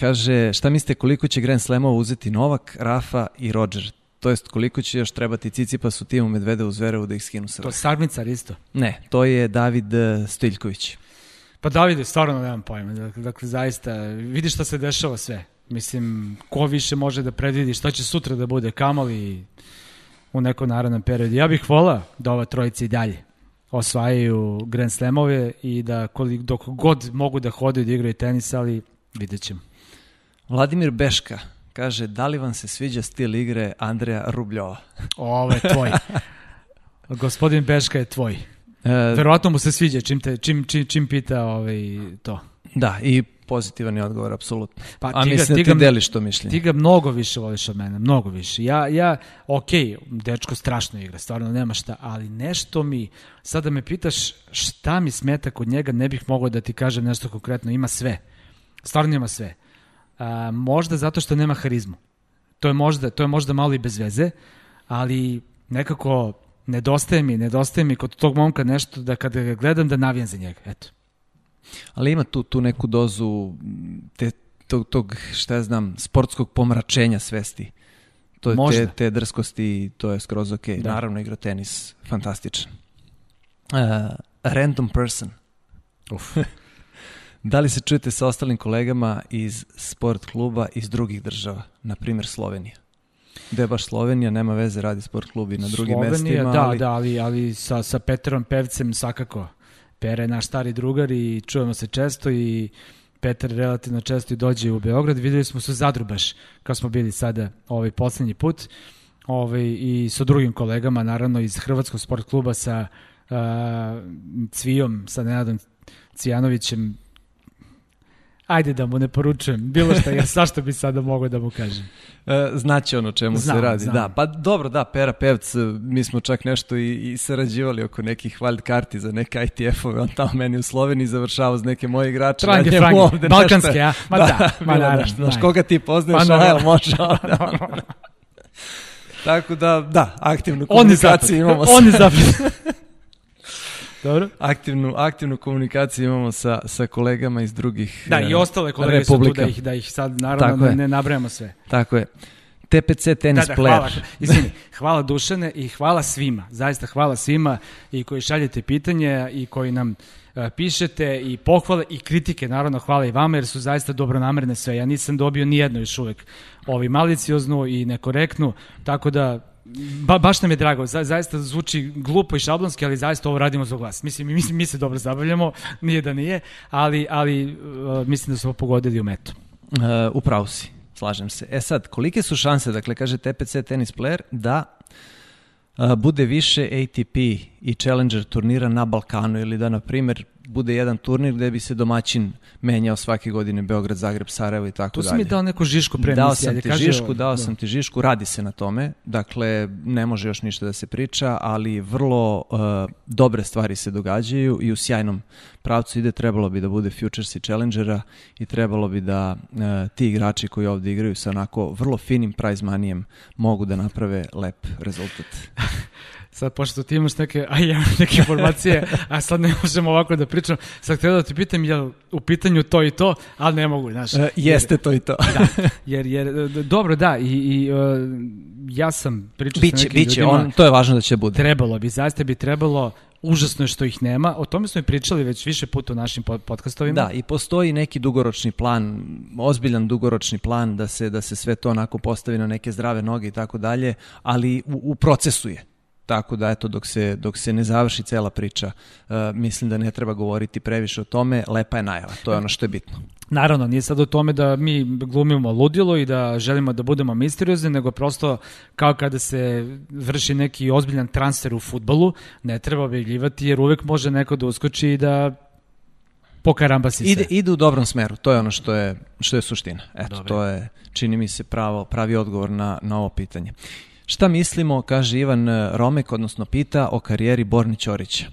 kaže, šta mislite koliko će Grand Slamova uzeti Novak, Rafa i Roger? To jest koliko će još trebati Cicipas u timu Medveda u Zverevu da ih skinu sa To je? Sarmicar isto. Ne, to je David e, Stiljković. Pa Davide, stvarno nemam pojma. Dakle, dakle, zaista, vidi šta se dešava sve. Mislim, ko više može da predvidi šta će sutra da bude kamali u nekom narednom periodu. Ja bih volao da ova trojica i dalje osvajaju Grand Slamove i da kolik, dok god mogu da hode i da igraju tenis, ali vidjet ćemo. Vladimir Beška kaže, da li vam se sviđa stil igre Andreja Rubljova? Ovo je tvoj. Gospodin Beška je tvoj. E, Verovatno mu se sviđa čim, te, čim, čim, čim pita ovaj, to. da, i pozitivan je odgovor, apsolutno. Pa A mislim da ti deliš to mišljenje. Ti ga mnogo više voliš od mene, mnogo više. Ja, ja, ok, dečko strašno igra, stvarno nema šta, ali nešto mi, sada me pitaš šta mi smeta kod njega, ne bih mogao da ti kažem nešto konkretno, ima sve. Stvarno ima sve. A, možda zato što nema harizmu. To je možda, to je možda malo i bez veze, ali nekako nedostaje mi, nedostaje mi kod tog momka nešto da kada ga gledam da navijem za njega, eto. Ali ima tu, tu neku dozu te, tog, tog, šta ja znam, sportskog pomračenja svesti. To je te, Možda. te drskosti, to je skroz ok. Da. Naravno, igra tenis, fantastičan. Uh, random person. Uf. Da li se čujete sa ostalim kolegama iz sport kluba iz drugih država, na primjer Slovenija? Gde je baš Slovenija, nema veze, radi sport klub i na drugim Slovenija, mestima. Da, ali... da, ali, ali sa, sa Petrom Pevcem svakako. Pere je naš stari drugar i čujemo se često i Petar relativno često i dođe u Beograd. Videli smo se u Zadru baš, kao smo bili sada ovaj poslednji put. Ovaj, I sa drugim kolegama, naravno iz Hrvatskog sport kluba sa uh, Cvijom, sa Nenadom Cijanovićem. Ajde da mu ne poručujem bilo šta, jer svašta bi sada mogao da mu kažem. E, znaće ono čemu Znam, se radi. znam. Da, pa dobro, da, Pera Pevc, e, mi smo čak nešto i, i sarađivali oko nekih wild karti za neke ITF-ove, on tamo meni u Sloveniji završavao z neke moje igrače. Trange, a njemu frange, ovde balkanske, nešto- a? Ma da, ma bilo naravno, nešto. Znaš, koga ti poznaješ, Ma a naravno. evo, može onda. Tako da, da, aktivnu komunikaciju imamo On je zapad. Dobro. aktivnu, aktivnu komunikaciju imamo sa, sa kolegama iz drugih Da, i ostale kolege su tu republika. da ih, da ih sad naravno ne, ne nabrajamo sve. Tako je. TPC tenis da, da, player. hvala, izvini, hvala Dušane i hvala svima, zaista hvala svima i koji šaljete pitanje i koji nam e, pišete i pohvale i kritike, naravno hvala i vama jer su zaista dobronamerne sve. Ja nisam dobio ni jedno još uvek ovi malicioznu i nekorektnu, tako da ba, baš nam je drago, za, zaista zvuči glupo i šablonski, ali zaista ovo radimo za glas. Mislim, mi, mi se dobro zabavljamo, nije da nije, ali, ali e, mislim da smo pogodili u metu. Uh, upravo si, slažem se. E sad, kolike su šanse, dakle, kaže TPC tenis player, da uh, bude više ATP i Challenger turnira na Balkanu ili da, na primjer, bude jedan turnir gde bi se domaćin menjao svake godine Beograd, Zagreb, Sarajevo i tako Tu dalje. si mi dao neku žišku pre Dao sam ti žišku, ovo. dao Da. sam ti žišku, radi se na tome, dakle ne može još ništa da se priča, ali vrlo uh, dobre stvari se događaju i u sjajnom pravcu ide, trebalo bi da bude Futures i Challengera i trebalo bi da uh, ti igrači koji ovde igraju sa onako vrlo finim prize manijem mogu da naprave lep rezultat. Sad, pošto ti imaš neke, a ja imam neke informacije, a sad ne možemo ovako da pričam, sad htio da ti pitam, je u pitanju to i to, ali ne mogu, znaš. Uh, jeste to i to. Jer, jer, jer, dobro, da, i, i uh, ja sam pričao sa biće, nekim biće, ljudima, on, to je važno da će bude. trebalo bi, zaista bi trebalo užasno je što ih nema. O tome smo i pričali već više puta u našim podcastovima. Da, i postoji neki dugoročni plan, ozbiljan dugoročni plan da se da se sve to onako postavi na neke zdrave noge i tako dalje, ali u, u procesu je. Tako da eto dok se dok se ne završi cela priča, uh, mislim da ne treba govoriti previše o tome, lepa je najava. To je ono što je bitno. Naravno, nije sad o tome da mi glumimo ludilo i da želimo da budemo misteriozni, nego prosto kao kada se vrši neki ozbiljan transfer u futbolu, ne treba objavljivati jer uvek može neko da uskoči i da pokarambasi se. Ide, ide u dobrom smeru, to je ono što je, što je suština. Eto, Dobre. to je, čini mi se, pravo, pravi odgovor na, na ovo pitanje. Šta mislimo, kaže Ivan Romek, odnosno pita o karijeri Borni Ćorića?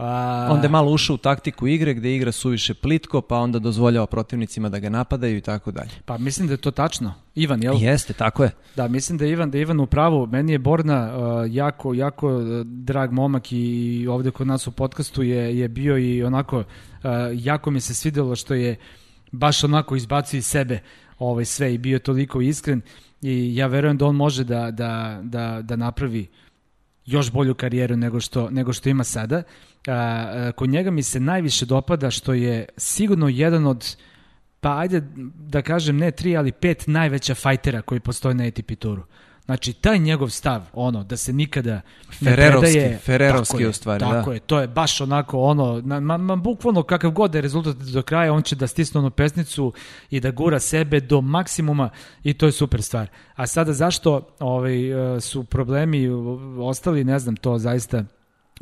A... Onda je malo ušao u taktiku igre gde igra suviše plitko, pa onda dozvoljava protivnicima da ga napadaju i tako dalje. Pa mislim da je to tačno. Ivan, jel? Jeste, tako je. Da, mislim da je Ivan, da je Ivan u pravu. Meni je Borna uh, jako, jako uh, drag momak i ovde kod nas u podcastu je, je bio i onako, uh, jako mi se svidelo što je baš onako izbacio iz sebe ovaj, sve i bio toliko iskren i ja verujem da on može da, da, da, da napravi još bolju karijeru nego što, nego što ima sada. A, a, kod njega mi se najviše dopada što je sigurno jedan od pa ajde da kažem ne tri, ali pet najveća fajtera koji postoje na ATP turu. Znači, taj njegov stav, ono, da se nikada ne predaje... Fererovski u stvari, tako da. Tako je, to je baš onako, ono, na, ma, ma, bukvalno kakav god je rezultat do kraja, on će da stisne onu pesnicu i da gura sebe do maksimuma i to je super stvar. A sada zašto ovaj, su problemi ostali, ne znam, to zaista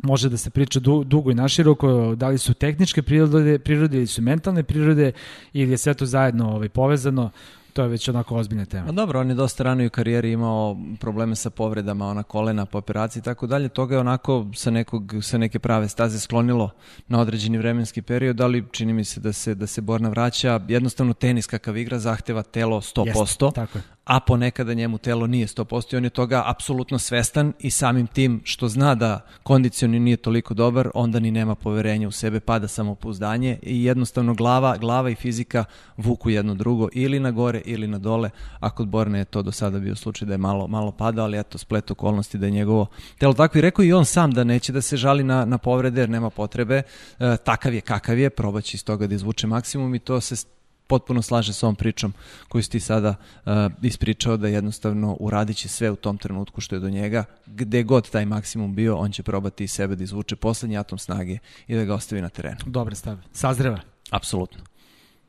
može da se priča dugo i naširoko, da li su tehničke prirode, prirode ili su mentalne prirode ili je sve to zajedno ovaj, povezano to je već onako ozbiljna tema. A dobro, on je dosta rano u karijeri imao probleme sa povredama, ona kolena po operaciji i tako dalje. Toga je onako sa, nekog, sa neke prave staze sklonilo na određeni vremenski period, ali čini mi se da se, da se Borna vraća. Jednostavno tenis kakav igra zahteva telo 100%, Jest, tako je a ponekada njemu telo nije 100% i on je toga apsolutno svestan i samim tim što zna da kondicioni nije toliko dobar, onda ni nema poverenja u sebe, pada samopouzdanje i jednostavno glava, glava i fizika vuku jedno drugo ili na gore ili na dole, a kod Borne je to do sada bio slučaj da je malo, malo padao, ali eto splet okolnosti da je njegovo telo tako i rekao i on sam da neće da se žali na, na povrede jer nema potrebe, e, takav je kakav je, probaći iz toga da izvuče maksimum i to se potpuno slaže sa ovom pričom koju si ti sada uh, ispričao da jednostavno uradiće sve u tom trenutku što je do njega, gde god taj maksimum bio, on će probati i sebe da izvuče poslednji atom snage i da ga ostavi na terenu. Dobre stav. Sazreva. Apsolutno.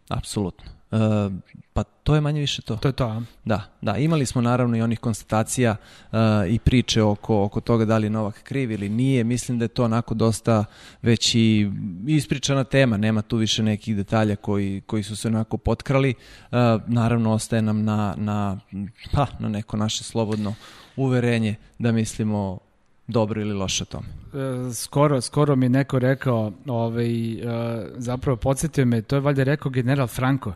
Apsolutno. Uh, pa to je manje više to. To je to, a? Da, da. Imali smo naravno i onih konstatacija uh, i priče oko, oko toga da li je Novak kriv ili nije. Mislim da je to onako dosta već i ispričana tema. Nema tu više nekih detalja koji, koji su se onako potkrali. Uh, naravno, ostaje nam na, na, pa, na neko naše slobodno uverenje da mislimo dobro ili loše tome? Skoro, skoro mi neko rekao, ovaj, e, zapravo podsjetio me, to je valjda rekao general Franco,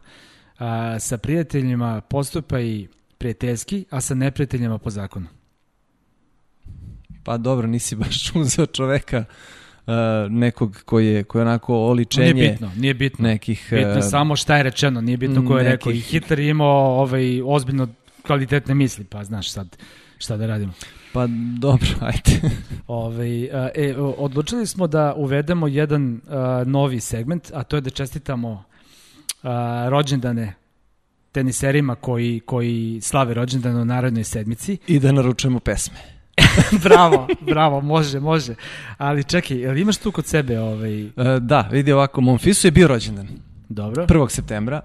sa prijateljima postupa i prijateljski, a sa neprijateljima po zakonu. Pa dobro, nisi baš uzeo čoveka uh, nekog koji je, koji je onako oličenje nije bitno, nije bitno. nekih... Uh, bitno samo šta je rečeno, nije bitno ko je nekih... rekao. I Hitler je imao ovaj, ozbiljno kvalitetne misli, pa znaš sad šta da radimo. Pa dobro, ajde. Ove, e, odlučili smo da uvedemo jedan a, novi segment, a to je da čestitamo a, rođendane teniserima koji, koji slave rođendan u Narodnoj sedmici. I da naručujemo pesme. bravo, bravo, može, može. Ali čekaj, jel imaš tu kod sebe ovaj... E, da, vidi ovako, Monfisu je bio rođendan. Dobro. 1. septembra,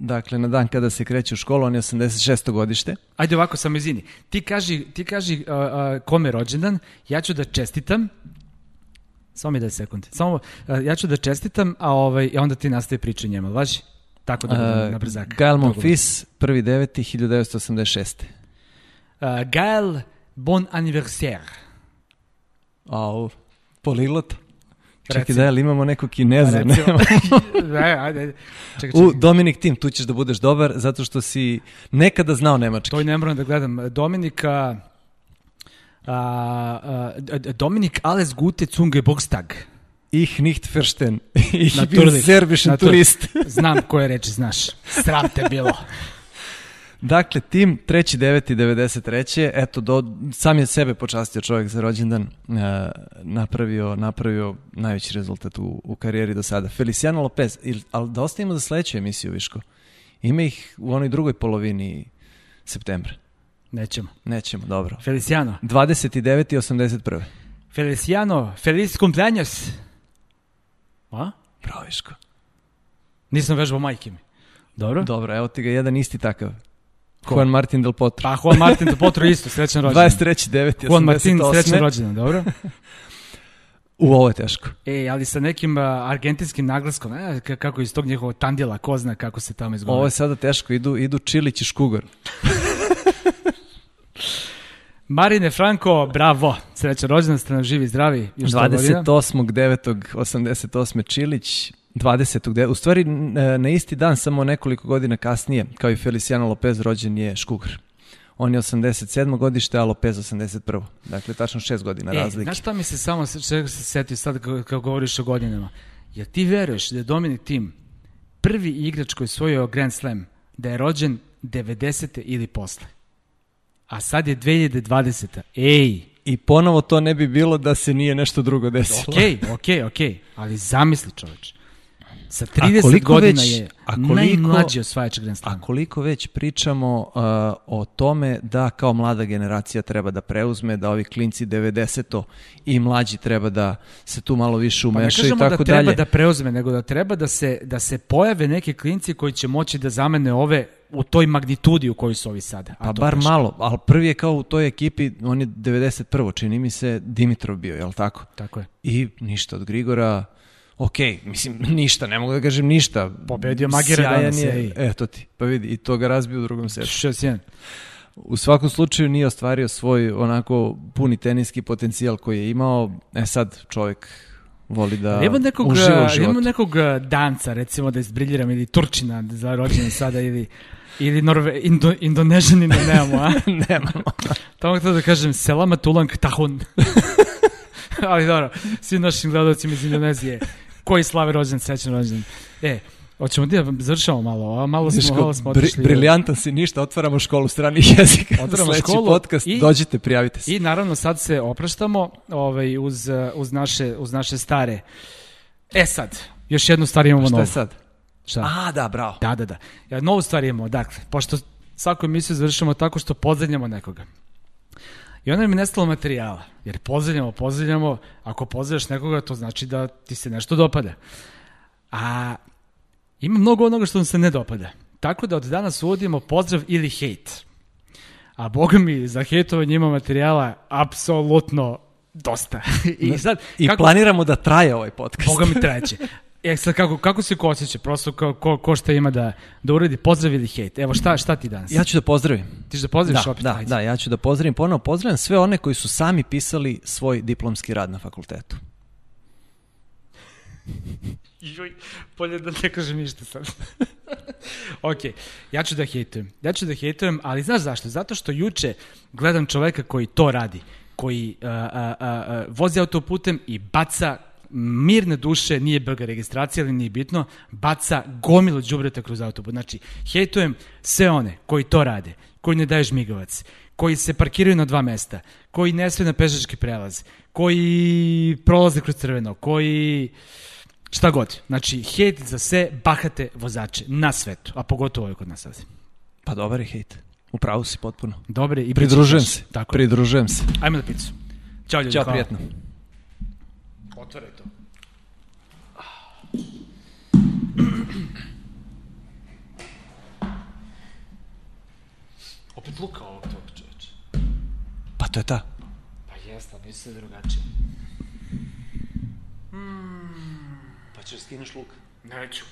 Dakle, na dan kada se kreće u školu, on je 86. godište. Ajde ovako, samo izvini. Ti kaži, ti kaži uh, uh, kome rođendan, ja ću da čestitam, samo mi da sekund, samo, uh, ja ću da čestitam, a ovaj, onda ti nastaje priča njema, važi? Tako da budem uh, na brzak. Gael Monfils, 1.9.1986. Uh, Gael, bon anniversaire. Au, poliglot. Čekaj, da, ali imamo neko kineza? Ne, ajde, ajde. Čekaj, čekaj. U, Dominik Tim, tu ćeš da budeš dobar, zato što si nekada znao nemački. To i ne moram da gledam. Dominika... A, a, Dominik Alles Gute Zunge Bogstag. Ich nicht verstehen. Ich bin serbischen turist. Znam koje reči znaš. Sram te bilo. Dakle, tim 3.9.93. Eto, do, sam je sebe počastio čovjek za rođendan, uh, napravio, napravio najveći rezultat u, u karijeri do sada. Feliciano Lopez, il, ali da ostavimo za sledeću emisiju, Viško. Ima ih u onoj drugoj polovini septembra. Nećemo. Nećemo, dobro. Feliciano. 29. i 81. Feliciano, feliz cumpleaños. A? Bravo, Viško. Nisam vežbao majke mi. Dobro. Dobro, evo ti ga jedan isti takav. Ko? Juan Martin del Potro. Pa Juan Martin del Potro isto, srećan rođendan. 23.9.88. Juan Martin, srećan rođendan, dobro. U, ovo je teško. E, ali sa nekim uh, argentinskim naglaskom, e, kako iz tog njegovog tandila, ko zna kako se tamo izgovara. Ovo je sada teško, idu, idu Čilić i Škugor. Marine Franko, bravo, srećan rođendan, ste nam živi, zdravi. Još 28.9.88. Čilić, 20. U stvari, na isti dan, samo nekoliko godina kasnije, kao i Feliciano Lopez, rođen je Škugar. On je 87. godište, a Lopez 81. Dakle, tačno 6 godina e, razlike. Znaš šta mi se samo čega se setio sad kao govoriš o godinama? Jel ti veruješ da je Dominic Tim prvi igrač koji je svojio Grand Slam, da je rođen 90. ili posle? A sad je 2020. Ej! I ponovo to ne bi bilo da se nije nešto drugo desilo. Okej, okay, okej, okay, okej. Okay. Ali zamisli čoveč. Sa 30 godina već, je a koliko, najmlađi osvajač Grand Slama. A koliko već pričamo uh, o tome da kao mlada generacija treba da preuzme, da ovi klinci 90 i mlađi treba da se tu malo više umešaju pa i tako da treba dalje. da preuzme, nego da treba da se, da se pojave neki klinci koji će moći da zamene ove u toj magnitudi u kojoj su ovi sada. A pa bar teško. malo, ali prvi je kao u toj ekipi, on je 91. čini mi se Dimitrov bio, je li tako? Tako je. I ništa od Grigora, ok, mislim, ništa, ne mogu da kažem ništa. Pobedio Magira danas, je, eto ti, pa vidi, i to ga razbio u drugom setu. 6-1. U svakom slučaju nije ostvario svoj onako puni teniski potencijal koji je imao, e sad čovjek voli da nekog, uživa u životu. Ima nekog danca, recimo da izbriljiram, ili Turčina za rođenje sada, ili ili Norve, Indo, Indonežanina nemamo, a? nemamo. Tamo htio da kažem, Selama Tulang Tahun. Ali dobro, svim našim gledalcima iz Indonezije, koji slave rođen, srećan rođen. E, Hoćemo da završamo malo, a malo smo, malo smo otišli. Briljantan si, ništa, otvaramo školu stranih jezika. Otvaramo školu. podcast, i, dođite, prijavite se. I naravno sad se opraštamo ovaj, uz, uz, naše, uz naše stare. E sad, još jednu stvar imamo novu. Šta je sad? Šta? A, da, bravo. Da, da, da. Ja, novu stvar imamo, dakle, pošto svaku emisiju završamo tako što pozdravljamo nekoga. I onda mi nestalo materijala, jer pozdravljamo, pozdravljamo, ako pozdravljaš nekoga, to znači da ti se nešto dopada. A ima mnogo onoga što nam se ne dopada. Tako da od danas uvodimo pozdrav ili hejt. A boga mi, za hejtovanje ima materijala apsolutno dosta. I, sad, I kako, planiramo da traje ovaj podcast. Boga mi trajeće. E sad kako, kako se ko osjeća? Prosto ko, ko, ko šta ima da, da uredi pozdrav ili hejt? Evo šta, šta ti danas? Ja ću da pozdravim. Ti ćeš da pozdraviš da, opet? Da, da, ja ću da pozdravim ponovo. Pozdravim sve one koji su sami pisali svoj diplomski rad na fakultetu. Joj, bolje da ne kažem ništa sad. ok, ja ću da hejtujem. Ja ću da hejtujem, ali znaš zašto? Zato što juče gledam čoveka koji to radi, koji uh, uh, uh, vozi autoputem i baca mirne duše, nije brga registracija, ali nije bitno, baca gomilu đubreta kroz autobus. Znači, hejtujem sve one koji to rade, koji ne daju žmigavac, koji se parkiraju na dva mesta, koji ne sve na pešački prelaz, koji prolaze kroz crveno, koji šta god. Znači, hejt za sve bahate vozače na svetu, a pogotovo ovaj kod nas sad. Pa dobar je hejt. Upravo si potpuno. Dobre i pridružujem se. Tako. Pridružujem se. Ajmo na picu. Ćao ljudi. Ćao, prijetno. Otvaraj to. Opet luka ovog tog čoveče. Pa to je ta. Pa jeste, ali misli drugačije. Mm. Pa ćeš da skineš luk? Neću.